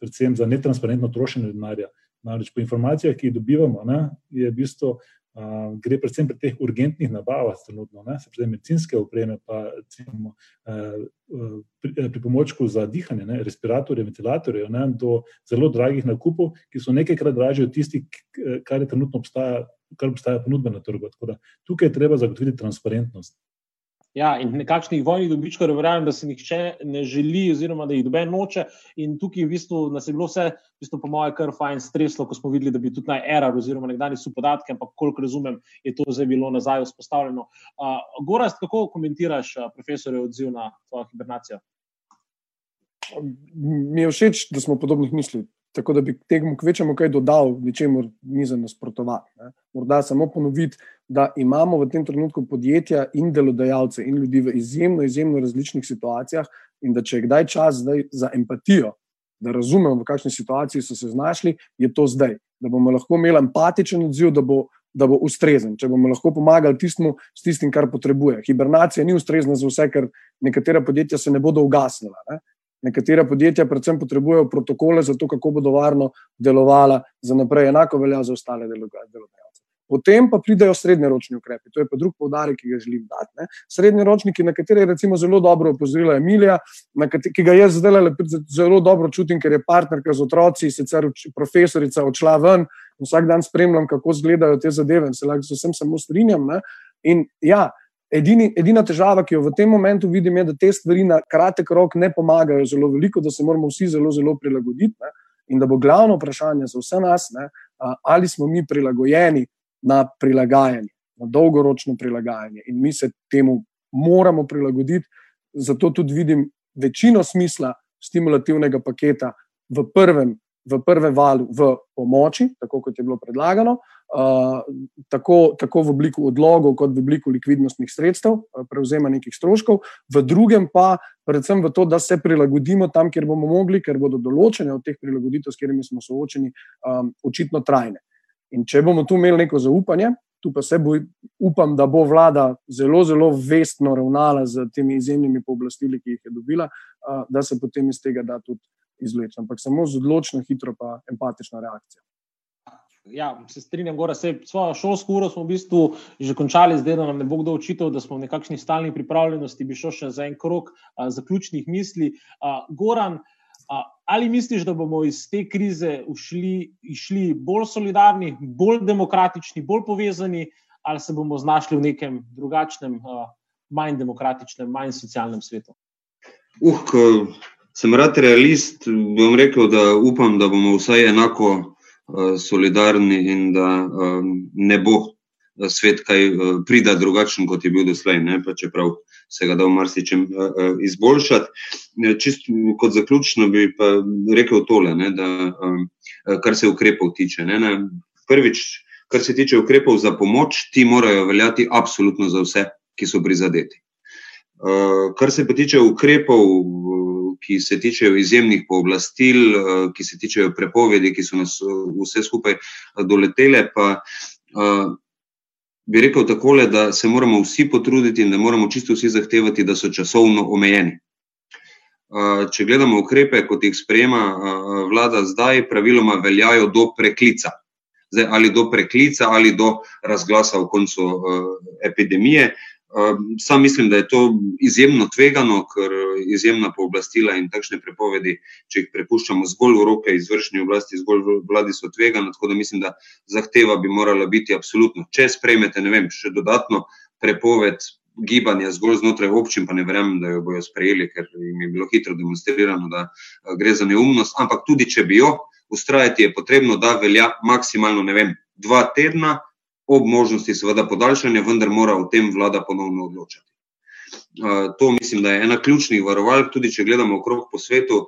predvsem za netransparentno trošenje denarja. Namreč po informacijah, ki jih dobivamo, ne, je v bistvu. Uh, gre predvsem pri teh urgentnih nabavah, trenutno, se pravi, medicinske opreme, pa recimo, uh, pri, pri pomočku za dihanje, ne, respiratorje, ventilatorje, ne, do zelo dragih nakupov, ki so nekajkrat dražji od tistih, kar je trenutno obstaja kar obstaja ponudba na trgu. Tukaj je treba zagotoviti transparentnost. Ja, in nekakšnih vojnih dobičkov, verjamem, da se nihče ne želi, oziroma da jih dobe noče. In tukaj v bistvu nas je bilo vse, v bistvu, po mojem, kar fajn streslo, ko smo videli, da bi tudi naj erar, oziroma nekdani so podatki, ampak koliko razumem, je to zdaj bilo nazaj vzpostavljeno. Uh, Gorast, kako komentiraš, uh, profesor, odziv na to hibernacijo? Mi je všeč, da smo podobnih misli tako da bi temu kvečemu kaj dodal, ničemu ni za nasprotovati. Morda samo ponoviti, da imamo v tem trenutku podjetja in delodajalce in ljudi v izjemno, izjemno različnih situacijah, in da če je kdaj čas zdaj za empatijo, da razumemo, v kakšni situaciji so se znašli, je to zdaj. Da bomo lahko imeli empatičen odziv, da bo, da bo ustrezen, če bomo lahko pomagali tistmu s tistim, kar potrebuje. Hibernacija ni ustrezna za vse, ker nekatera podjetja se ne bodo ugasnila. Ne? Nekatera podjetja predvsem potrebujejo protokole za to, kako bodo varno delovala za naprej, enako velja za ostale delodajalce. Potem pa pridejo srednjeročni ukrepi, to je pa drug povdarek, ki ga želim dati. Ne. Srednjeročniki, na katere je recimo zelo dobro opozorila Emilija, ki ga jaz zdaj zelo dobro čutim, ker je partnerka z otroci, sicer profesorica odšla ven in vsak dan spremljam, kako izgledajo te zadeve in se lahko z vsem samo strinjam. Ne. In ja, Edini, edina težava, ki jo v tem momentu vidim, je, da te stvari na kratek rok ne pomagajo zelo veliko, da se moramo vsi zelo, zelo prilagoditi. Ne? In da bo glavno vprašanje za vse nas, ne, ali smo mi prilagojeni na prilagajanje, na dolgoročno prilagajanje. In mi se temu moramo prilagoditi. Zato tudi vidim večino smisla stimulativnega paketa v prvem v prvem valu v pomoči, tako kot je bilo predlagano, uh, tako, tako v obliki odlogov, kot v obliki likvidnostnih sredstev, uh, prevzema nekih stroškov, v drugem pa predvsem v to, da se prilagodimo tam, kjer bomo mogli, ker bodo določene od teh prilagoditev, s katerimi smo soočeni, um, očitno trajne. In če bomo tu imeli neko zaupanje, tu pa se boj, upam, da bo vlada zelo, zelo vestno ravnala z temi izjemnimi pooblastili, ki jih je dobila, uh, da se potem iz tega da tudi izvleči, ampak samo z odločno, hitro pa empatično reakcijo. Ja, se strinjam, da se svojo šolsko uro smo v bistvu že končali, zdaj da nam ne bo kdo učitelj, da smo v nekakšni stalni pripravljenosti, bi šel še za en krok a, zaključnih misli. A, Goran, a, ali misliš, da bomo iz te krize ušli, išli bolj solidarni, bolj demokratični, bolj povezani, ali se bomo znašli v nekem drugačnem, a, manj demokratičnem, manj socialnem svetu? Uh, sem rad realist, bom rekel, da upam, da bomo vsaj enako uh, solidarni in da um, ne bo eh, svet kaj uh, prida drugačen, kot je bil doslej, ne, pa čeprav se ga da v marsičem uh, uh, izboljšati. Čist kot zaključno bi pa rekel tole, ne, da um, kar se ukrepov tiče. Ne, ne, prvič, kar se tiče ukrepov za pomoč, ti morajo veljati absolutno za vse, ki so prizadeti. Uh, kar se pa tiče ukrepov, ki se tičejo izjemnih pooblastil, uh, ki se tičejo prepovedi, ki so nas uh, vse skupaj doletele, pa bi rekel takole, da se moramo vsi potruditi in da moramo čisto vsi zahtevati, da so časovno omejeni. Če gledamo ukrepe, kot jih sprejema vlada zdaj, praviloma veljajo do preklica. Zdaj, ali do preklica, ali do razglasa v koncu epidemije. Ehm, sam mislim, da je to izjemno tvegano, ker izjemna pooblastila in takšne prepovedi, če jih prepuščamo zgolj v roke izvršni oblasti, zgolj vladi, so tvegane. Tako da mislim, da zahteva bi morala biti absolutno. Če sprejmete, ne vem, še dodatno prepoved gibanja zgolj znotraj občin, pa ne verjamem, da jo bojo sprejeli, ker jim je bilo hitro demonstrirano, da eh, gre za neumnost. Ampak tudi, če bi jo, ustrajati je potrebno, da velja maksimalno, ne vem, dva tedna ob možnosti, seveda, podaljšanja, vendar mora o tem vlada ponovno odločati. To mislim, da je ena ključnih varovalk, tudi če gledamo okrog po svetu,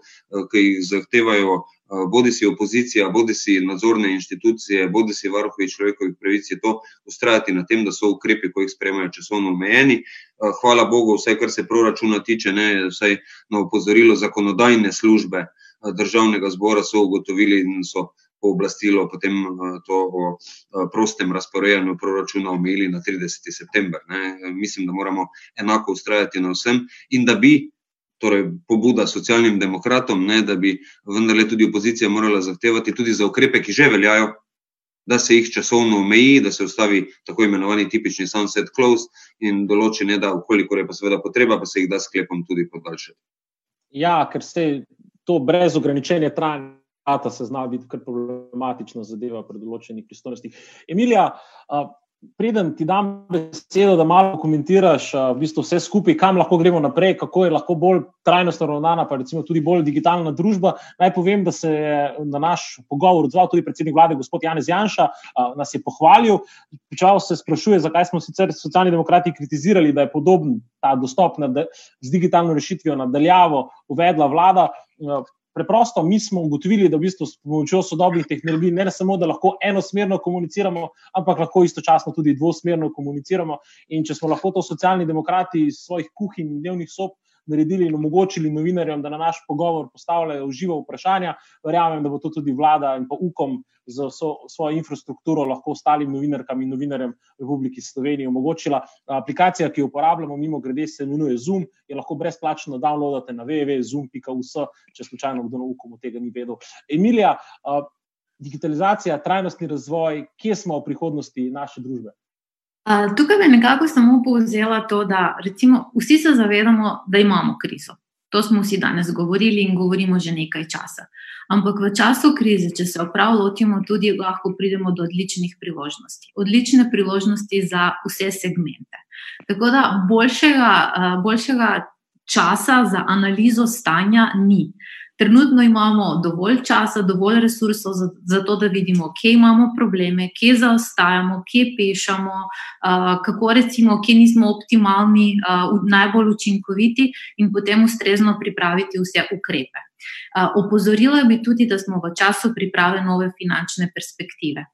ki jih zahtevajo bodi si opozicija, bodi si nadzorne inštitucije, bodi si varuhovi človekovih pravic, je to ustrajati na tem, da so ukrepi, ko jih spremajo, časovno omejeni. Hvala Bogu, vse, kar se proračuna tiče, ne, vsaj na opozorilo zakonodajne službe državnega zbora so ugotovili in so pooblastilo potem to o prostem razporejanju proračuna omejili na 30. september. Ne. Mislim, da moramo enako ustrajati na vsem in da bi torej pobuda socialnim demokratom, ne, da bi vendarle tudi opozicija morala zahtevati tudi za ukrepe, ki že veljajo, da se jih časovno omeji, da se ustavi tako imenovani tipični sunset close in določi, ne, da, ukolikor je pa seveda potreba, pa se jih da sklepom tudi podaljšati. Ja, ker se to brez ograničenja trajanja. Se zna biti kar problematična zadeva pri določenih pristojnostih. Emilija, Preden ti dam besedo, da malo komentiraš v bistvu vse skupaj, kam lahko gremo naprej, kako je lahko bolj trajnostno ravnana, pa recimo tudi bolj digitalna družba. Naj povem, da se je na naš pogovor odzval tudi predsednik vlade, gospod Janez Janša, nas je pohvalil. Pričal se sprašuje, zakaj smo sicer socialni demokrati kritizirali, da je podoben ta dostop z digitalno rešitvijo nadaljavo uvedla vlada. Preprosto mi smo ugotovili, da v bistvu s pomočjo sodobnih tehnologij ne samo, da lahko enosmerno komuniciramo, ampak lahko istočasno tudi dvosmerno komuniciramo. In če smo lahko to socialni demokrati iz svojih kuhinj in dnevnih sob naredili in omogočili novinarjem, da na naš pogovor postavljajo živo vprašanja. Verjamem, da bo to tudi vlada in pa ukom za svojo infrastrukturo lahko ostalim novinarkam in novinarjem Republike Slovenije omogočila. Aplikacija, ki jo uporabljamo, mimo grede, se imenuje Zoom, je lahko brezplačno downloadate na www.zoom.us, če slučajno kdo na ukomu tega ni vedel. Emilija, digitalizacija, trajnostni razvoj, kje smo v prihodnosti naše družbe? Tukaj bi nekako samo povzela to, da recimo, vsi se zavedamo, da imamo krizo. To smo vsi danes govorili in govorimo že nekaj časa. Ampak v času krize, če se prav lotimo, tudi lahko pridemo do odličnih priložnosti. Odlične priložnosti za vse segmente. Tako da boljšega, boljšega časa za analizo stanja ni. Trenutno imamo dovolj časa, dovolj resursov za, za to, da vidimo, kje imamo probleme, kje zaostajamo, kje pešamo, uh, kako recimo, kje nismo optimalni, uh, najbolj učinkoviti in potem ustrezno pripraviti vse ukrepe. Uh, opozorila bi tudi, da smo v času priprave nove finančne perspektive.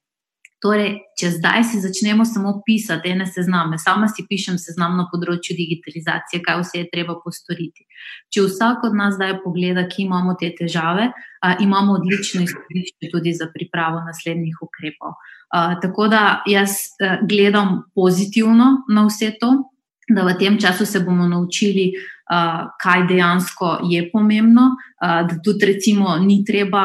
Torej, če zdaj si začnemo samo pisati ene sezname, sama si pišem seznam na področju digitalizacije, kaj vse je treba postoriti. Če vsak od nas zdaj pogleda, ki imamo te težave, a, imamo odlično izhodišče tudi za pripravo naslednjih ukrepov. A, tako da jaz a, gledam pozitivno na vse to, da v tem času se bomo naučili, kaj dejansko je pomembno, da tudi, recimo, ni treba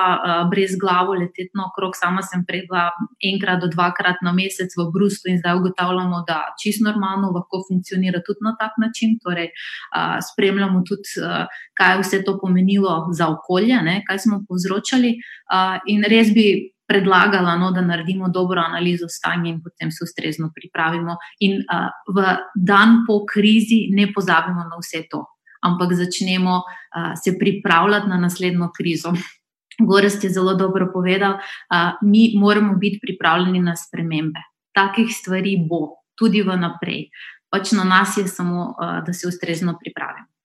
brez glave leteti okrog. Sama sem pregla enkrat do dvakrat na mesec v Bruslu in zdaj ugotavljamo, da čisto normalno lahko funkcionira tudi na tak način. Torej, spremljamo tudi, kaj vse to pomenilo za okolje, ne, kaj smo povzročali, in res bi predlagala, no, da naredimo dobro analizo stanja in potem se ustrezno pripravimo. In uh, v dan po krizi ne pozabimo na vse to, ampak začnemo uh, se pripravljati na naslednjo krizo. Gore ste zelo dobro povedali, uh, mi moramo biti pripravljeni na spremembe. Takih stvari bo tudi vnaprej. Pač na nas je samo, uh, da se ustrezno pripravimo.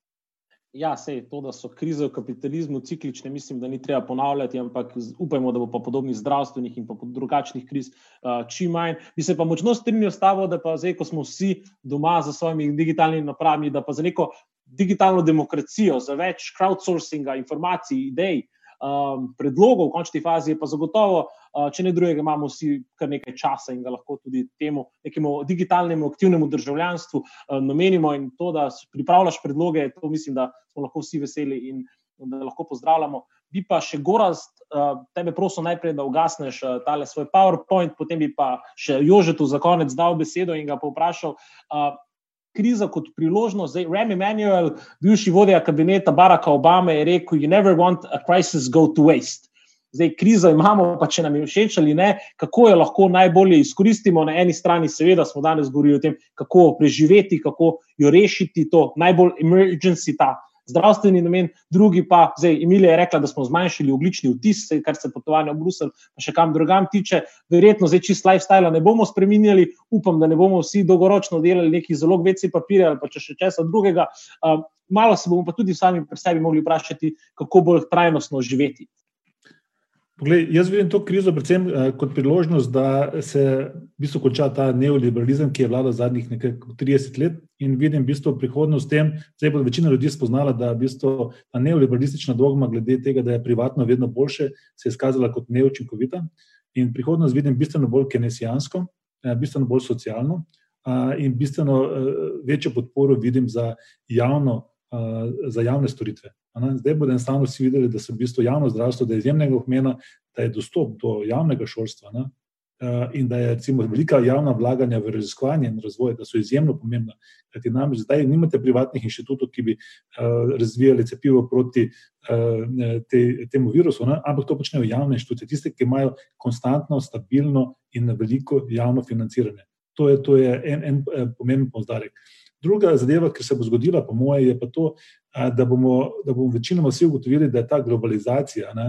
Ja, sej to, da so krize v kapitalizmu ciklične, mislim, da ni treba ponavljati, ampak upajmo, da bo pa podobnih zdravstvenih in pa drugačnih kriz uh, čim manj. Bi se pa močno strinjal s tabo, da pa zdaj, ko smo vsi doma za svojimi digitalnimi napravami, da pa za neko digitalno demokracijo, za več crowdsourcinga, informacij, idej, uh, um, predlogov, v končni fazi je pa zagotovo, uh, če ne drugega, imamo vsi kar nekaj časa in ga lahko tudi temu nekemu digitalnemu, aktivnemu državljanstvu uh, namenimo. In to, da pripravljaš predloge, to mislim, da smo lahko vsi veseli in da lahko pozdravljamo. Bi pa še gorast, uh, tebe prosim najprej, da ugasneš uh, tale svoj PowerPoint, potem bi pa še Jožetu za konec dal besedo in ga povprašal. Uh, kriza kot priložnost. Zdaj, Remy Emanuel, bivši vodja kabineta Baracka Obame, je rekel: You never want a crisis go to waste. Zdaj, krizo imamo, pa če nam je všeč ali ne, kako jo lahko najbolje izkoristimo. Na eni strani, seveda, smo danes govorili o tem, kako preživeti, kako jo rešiti, to najbolj emergency, ta zdravstveni namen, drugi pa, zdaj, Emilija je rekla, da smo zmanjšali oglični vtis, kar se potovanja v Bruselj, pa še kam drugam tiče. Verjetno zdaj čist lifestyle ne bomo spremenili, upam, da ne bomo vsi dolgoročno delali nekih zelo veci papirja ali pa če še česa drugega. Uh, malo se bomo pa tudi sami pri sebi mogli vprašati, kako bolj trajnostno živeti. Poglej, jaz vidim to krizo predvsem uh, kot priložnost, da se v bistvu konča ta neoliberalizem, ki je vladal zadnjih nekaj 30 let in vidim v bistvu prihodnost s tem, zdaj bo večina ljudi spoznala, da v bistvu ta neoliberalistična dogma glede tega, da je privatno vedno boljše, se je izkazala kot neučinkovita. In prihodnost vidim bistveno bolj kenesijansko, eh, bistveno bolj socialno in bistveno večjo podporo vidim za javno, za javne storitve. Zdaj bodo enostavno vsi videli, da se v bistvu javno zdravstvo, da je izjemnega pomena, da je dostop do javnega šolstva ne? in da je recimo, velika javna vlaganja v raziskovanje in razvoj, da so izjemno pomembna. Kajti namreč zdaj nimate privatnih inštitutov, ki bi uh, razvijali cepivo proti uh, te, temu virusu, ne? ampak to počnejo javne inštitucije, tiste, ki imajo konstantno, stabilno in veliko javno financiranje. To je, to je en, en, en pomemben pozdarek. Druga zadeva, ki se bo zgodila, po mojem, je pa to, da bomo, da bomo večinoma vsi ugotovili, da je ta globalizacija ne,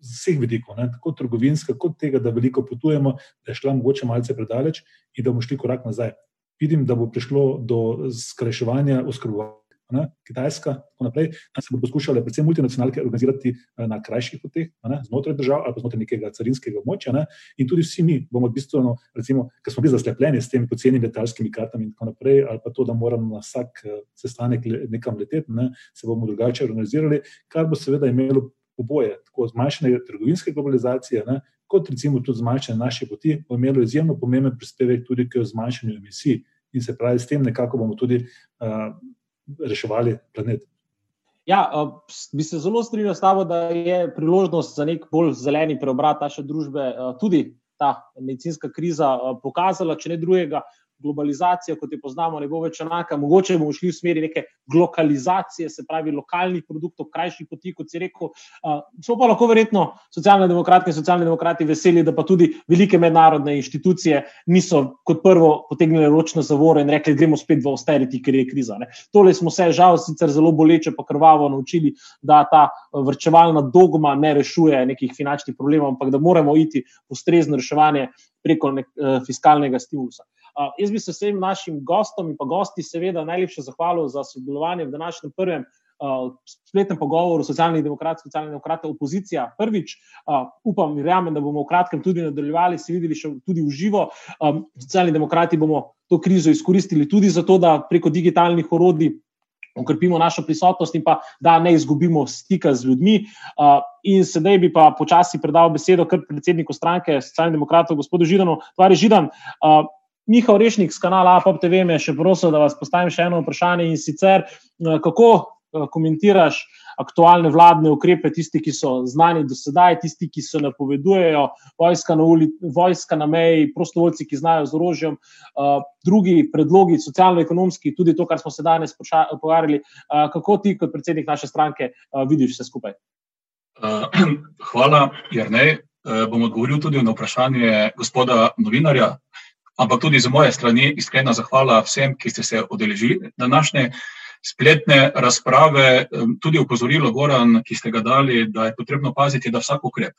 z vseh vidikov, ne, tako trgovinska, kot tega, da veliko potujemo, da je šla mogoče malce predaleč in da bomo šli korak nazaj. Vidim, da bo prišlo do skrajševanja oskrbovanja ne, Kitajska, tako naprej, da se bodo poskušale predvsem multinacionalke organizirati eh, na krajših poteh, ne, znotraj držav ali pa znotraj nekega carinskega območja. Ne, in tudi vsi mi bomo bistveno, recimo, ker smo bili zaslepljeni s temi pocenjenimi letalskimi kartami in tako naprej, ali pa to, da moramo na vsak eh, sestanek nekam leteti, ne, se bomo drugače organizirali, kar bo seveda imelo oboje, tako zmanjšanje trgovinske globalizacije. Ne, Kot recimo tudi zmanjšanje naše poti, bo imelo izjemno pomemben prispevek tudi k zmanjšanju emisij, in se pravi, s tem nekako bomo tudi uh, reševali planet. Ja, bi se zelo strinjal s tabo, da je priložnost za nek bolj zeleni preobrat naše družbe tudi ta medicinska kriza pokazala, če ne drugega, globalizacija, kot jo poznamo, ne bo več enaka. Mogoče bomo šli v smeri neke lokalizacije, se pravi, lokalnih produktov, krajših poti, kot si rekel. Uh, smo pa lahko verjetno socialne demokratke in socialni demokrati veseli, da pa tudi velike mednarodne inštitucije niso kot prvo potegnili ročno zavoro in rekli, gremo spet v austerity, ker je kriza. Ne. Tole smo se žal sicer zelo boleče pa krvavo naučili, da ta vrčevalna dogma ne rešuje nekih finančnih problemov, ampak da moramo iti v ustrezno reševanje preko nek, uh, fiskalnega stimulusa. Uh, jaz bi se vsem našim gostom in pa gosti, seveda, najlepše zahvalil za sodelovanje v današnjem prvem uh, spletnem pogovoru socialnih demokratov, socialnih demokratov, opozicija. Prvič, uh, upam in verjamem, da bomo v kratkem tudi nadaljevali, se videli še tudi v živo. Um, socialni demokrati bomo to krizo izkoristili tudi zato, da preko digitalnih orodij. Okrepimo našo prisotnost in pa da ne izgubimo stika z ljudmi. Uh, in sedaj bi pa počasi predal besedo kar predsedniku stranke Socialnih demokratov, gospodu Židanu. Tvari Židan, uh, Miha Rešnik z kanala APOP TV me še prosil, da vas postavim še eno vprašanje in sicer, uh, kako uh, komentiraš aktualne vladne ukrepe, tisti, ki so znani do sedaj, tisti, ki se napovedujejo, vojska na, uli, vojska na meji, prostovoljci, ki znajo z orožjem, uh, drugi predlogi, socialno-ekonomski, tudi to, kar smo se danes pogovarjali. Uh, kako ti, kot predsednik naše stranke, uh, vidiš vse skupaj? [clears throat] Hvala, Jrnej. Bom odgovoril tudi na vprašanje gospoda novinarja, ampak tudi z moje strani iskrena zahvala vsem, ki ste se odeležili današnje spletne razprave. Tudi upozorilo Goran, ki ste ga dali, da je potrebno paziti, da vsak ukrep,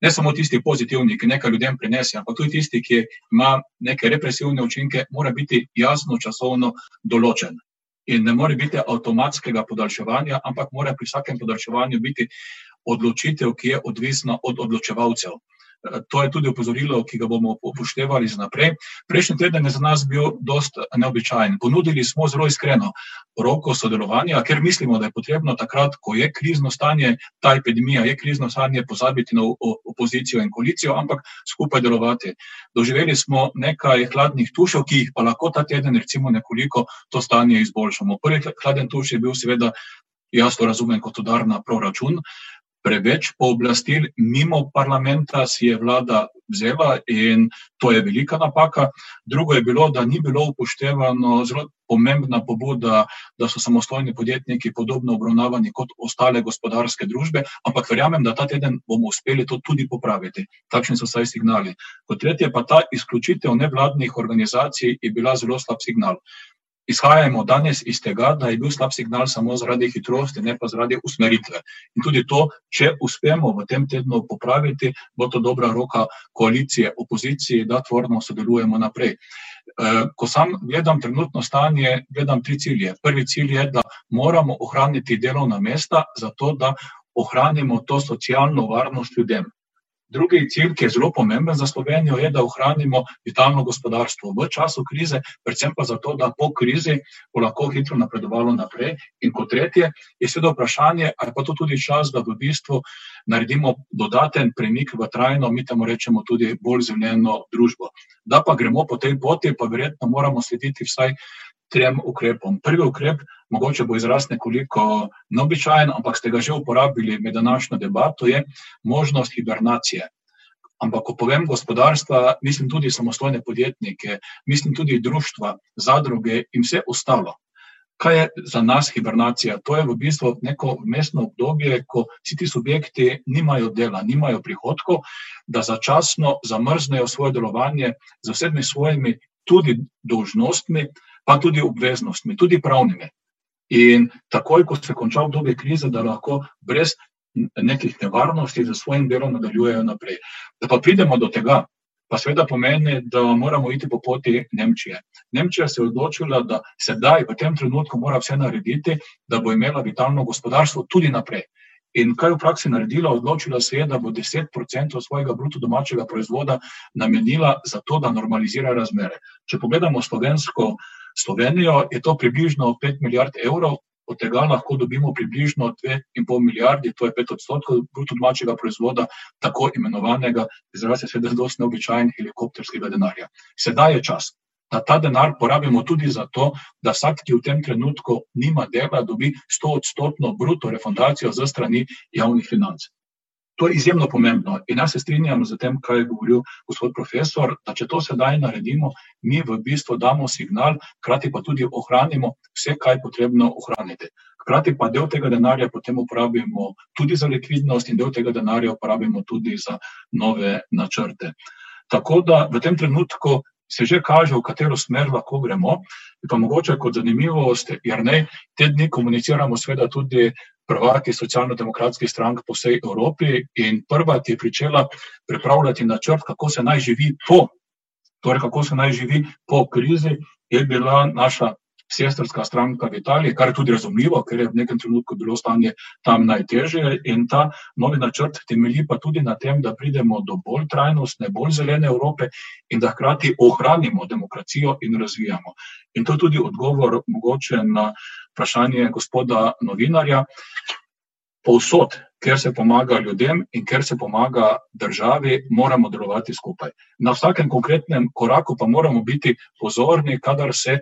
ne samo tisti pozitivni, ki nekaj ljudem prinese, ampak tudi tisti, ki ima neke represivne učinke, mora biti jasno časovno določen. In ne more biti avtomatskega podaljševanja, ampak mora pri vsakem podaljševanju biti odločitev, ki je odvisna od odločevalcev. To je tudi opozorilo, ki ga bomo upoštevali za naprej. Prejšnji teden je za nas bil dost neobičajen. Ponudili smo zelo iskreno roko sodelovanja, ker mislimo, da je potrebno takrat, ko je krizno stanje, ta epidemija je krizno stanje, pozabiti na opozicijo in koalicijo, ampak skupaj delovati. Doživeli smo nekaj hladnih tušev, ki jih pa lahko ta teden recimo nekoliko to stanje izboljšamo. Prvi hladen tuš je bil seveda, jaz to razumem kot udar na proračun preveč pooblastil mimo parlamenta si je vlada vzela in to je velika napaka. Drugo je bilo, da ni bilo upoštevano zelo pomembna pobuda, da so samostojni podjetniki podobno obravnavani kot ostale gospodarske družbe, ampak verjamem, da ta teden bomo uspeli to tudi popraviti. Takšni so vsaj signali. Kot tretje pa ta izključitev nevladnih organizacij je bila zelo slab signal izhajamo danes iz tega, da je bil slab signal samo zaradi hitrosti, ne pa zaradi usmeritve. In tudi to, če uspemo v tem tednu popraviti, bo to dobra roka koalicije, opoziciji, da tvorno sodelujemo naprej. Eh, ko sam gledam trenutno stanje, gledam tri cilje. Prvi cilj je, da moramo ohraniti delovna mesta, zato da ohranimo to socialno varnost ljudem. Drugi cilj, ki je zelo pomemben za Slovenijo, je, da ohranimo vitalno gospodarstvo v času krize, predvsem pa zato, da po krizi bo lahko hitro napredovalo naprej. In kot tretje, je seveda vprašanje, ali pa to tudi čas, da v bistvu naredimo dodaten premik v trajno, mi temu rečemo tudi bolj zeleno družbo. Da pa gremo po tej poti, pa verjetno moramo slediti vsaj trem ukrepom. Prvi ukrep, mogoče bo izraz nekoliko neobičajen, ampak ste ga že uporabili med današnjo debato, je možnost hibernacije. Ampak, ko povem gospodarstva, mislim tudi samostojne podjetnike, mislim tudi društva, zadruge in vse ostalo. Kaj je za nas hibernacija? To je v bistvu neko mestno obdobje, ko vsi ti subjekti nimajo dela, nimajo prihodkov, da začasno zamrznejo svoje delovanje z vsemi svojimi tudi dolžnostmi, pa tudi obveznostmi, tudi pravnimi. In takoj, ko se konča obdobje krize, da lahko brez nekih nevarnosti za svojim delom nadaljujejo naprej. Da pa pridemo do tega, pa seveda pomeni, da moramo iti po poti Nemčije. Nemčija se je odločila, da sedaj, v tem trenutku, mora vse narediti, da bo imela vitalno gospodarstvo tudi naprej. In kaj je v praksi naredila? Odločila se je, da bo 10% svojega bruto domačega proizvoda namenila za to, da normalizira razmere. Če pogledamo slovensko Slovenijo, je to približno 5 milijard evrov, od tega lahko dobimo približno 2,5 milijardi, to je 5 odstotkov bruto domačega proizvoda, tako imenovanega, izraz je seveda zelo neobičajen, helikopterskega denarja. Sedaj je čas, da ta denar porabimo tudi za to, da vsak, ki v tem trenutku nima dela, dobi 100 odstotno bruto refundacijo za strani javnih financ. To je izjemno pomembno in jaz se strinjam z tem, kar je govoril gospod profesor, da če to sedaj naredimo, mi v bistvu damo signal, hkrati pa tudi ohranimo vse, kar je potrebno ohraniti. Hkrati pa del tega denarja potem uporabimo tudi za likvidnost in del tega denarja uporabimo tudi za nove načrte. Tako da v tem trenutku se že kaže, v katero smer lahko gremo. Pa mogoče kot zanimivost, jer ne, te dni komuniciramo seveda tudi prvaki socialno-demokratskih strank po vsej Evropi in prva, ki je pričela pripravljati načrt, kako se naj živi po, torej kako se naj živi po krizi, je bila naša sestrska stranka v Italiji, kar je tudi razumljivo, ker je v nekem trenutku bilo stanje tam najtežje in ta novi načrt temelji pa tudi na tem, da pridemo do bolj trajnostne, bolj zelene Evrope in da hkrati ohranimo demokracijo in razvijamo. In to je tudi odgovor mogoče na vprašanje gospoda novinarja. Povsod, ker se pomaga ljudem in ker se pomaga državi, moramo delovati skupaj. Na vsakem konkretnem koraku pa moramo biti pozorni, kadar se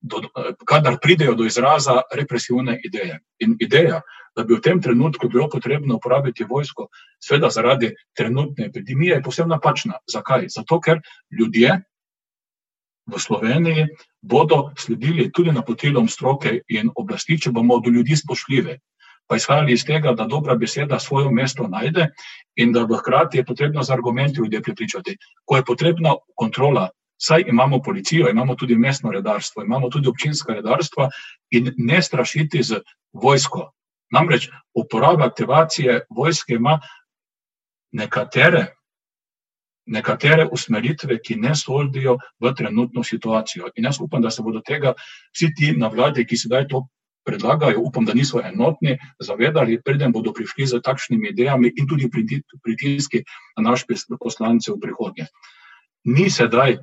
do, kadar pridejo do izraza represivne ideje. In ideja, da bi v tem trenutku bilo potrebno uporabiti vojsko, seveda zaradi trenutne epidemije, je posebno napačna. Zakaj? Zato, ker ljudje v Sloveniji bodo sledili tudi napotilom stroke in oblasti, če bomo do ljudi spoštljivi. Pa izhajali iz tega, da dobra beseda svojo mesto najde in da hkrati je potrebno z argumenti ljudi prepričati. Ko je potrebna kontrola Saj imamo policijo, imamo tudi mestno redarstvo, imamo tudi občinska redarstva in ne strašiti z vojsko. Namreč uporaba aktivacije vojske ima nekatere, nekatere usmeritve, ki ne sodijo v trenutno situacijo. In jaz upam, da se bodo tega vsi ti na vladi, ki sedaj to predlagajo, upam, da niso enotni, zavedali, preden bodo prišli z takšnimi idejami in tudi pritiski na naš poslance v prihodnje. Ni sedaj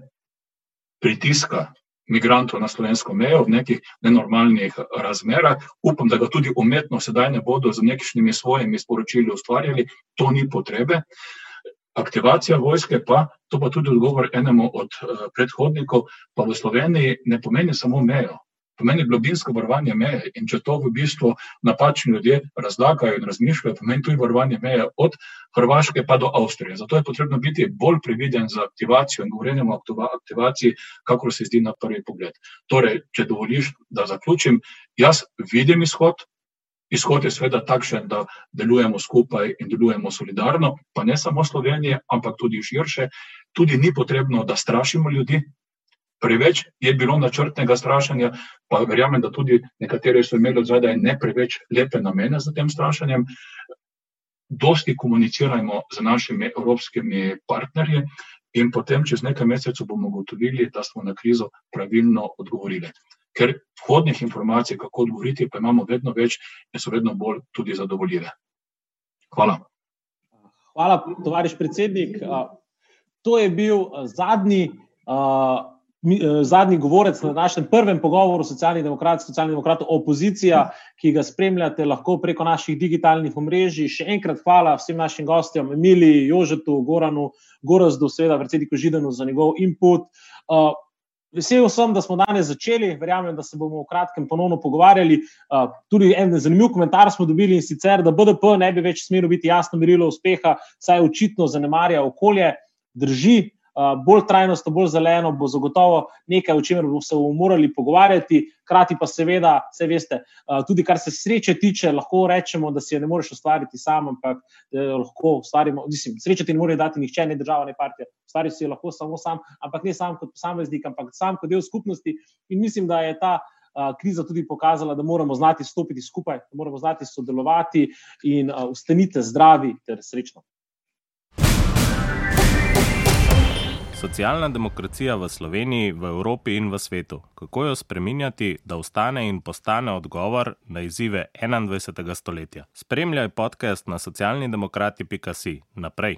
pritiska migrantov na slovensko mejo v nekih nenormalnih razmerah. Upam, da ga tudi umetno sedaj ne bodo z nekšnimi svojimi sporočili ustvarjali, to ni potrebe. Aktivacija vojske pa, to pa tudi odgovor enemu od uh, predhodnikov, pa v Sloveniji ne pomeni samo mejo pomeni globinsko varovanje meje. In če to v bistvu napačni ljudje razlagajo in razmišljajo, pomeni tudi varovanje meje od Hrvaške pa do Avstrije. Zato je potrebno biti bolj previden za aktivacijo in govorjenje o aktivaciji, kakor se zdi na prvi pogled. Torej, če dovoliš, da zaključim, jaz vidim izhod. Izhod je seveda takšen, da delujemo skupaj in delujemo solidarno, pa ne samo Slovenije, ampak tudi širše. Tudi ni potrebno, da strašimo ljudi, preveč je bilo načrtnega strašanja, pa verjamem, da tudi nekateri so imeli od zadaj ne preveč lepe namene za tem strašanjem. Dosti komunicirajmo z našimi evropskimi partnerji in potem čez nekaj mesecev bomo ugotovili, da smo na krizo pravilno odgovorili. Ker vhodnih informacij, kako odgovoriti, pa imamo vedno več in so vedno bolj tudi zadovoljive. Hvala. Hvala, tovariš predsednik. To je bil zadnji, zadnji govorec na našem prvem pogovoru socialnih demokratov, socialnih demokratov, opozicija, ki ga spremljate lahko preko naših digitalnih omrežij. Še enkrat hvala vsem našim gostjem, Emiliji, Jožetu, Goranu, Gorazdu, seveda predsedniku Židenu za njegov input. Vesel sem, da smo danes začeli, verjamem, da se bomo v kratkem ponovno pogovarjali. Tudi en zanimiv komentar smo dobili in sicer, da BDP ne bi več smelo biti jasno merilo uspeha, saj očitno zanemarja okolje. Drži, bolj trajnostno, bolj zeleno, bo zagotovo nekaj, o čemer bomo se morali pogovarjati. Hkrati pa, seveda, vse veste, tudi kar se sreče tiče, lahko rečemo, da si jo ne moreš ustvariti sam, ampak lahko ustvarimo. Mislim, sreče ti ne more dati nihče, ne država, ne partija. Ustvari si jo lahko samo sam, ampak ne sam kot posameznik, ampak sam kot del skupnosti. In mislim, da je ta. Kriza tudi pokazala, da moramo znati stopiti skupaj, da moramo znati sodelovati in ustanite zdravi ter srečno. Socialna demokracija v Sloveniji, v Evropi in v svetu. Kako jo spremenjati, da ostane in postane odgovor na izzive 21. stoletja? Spremljaj podcast na socialnidemokrati.si. Naprej.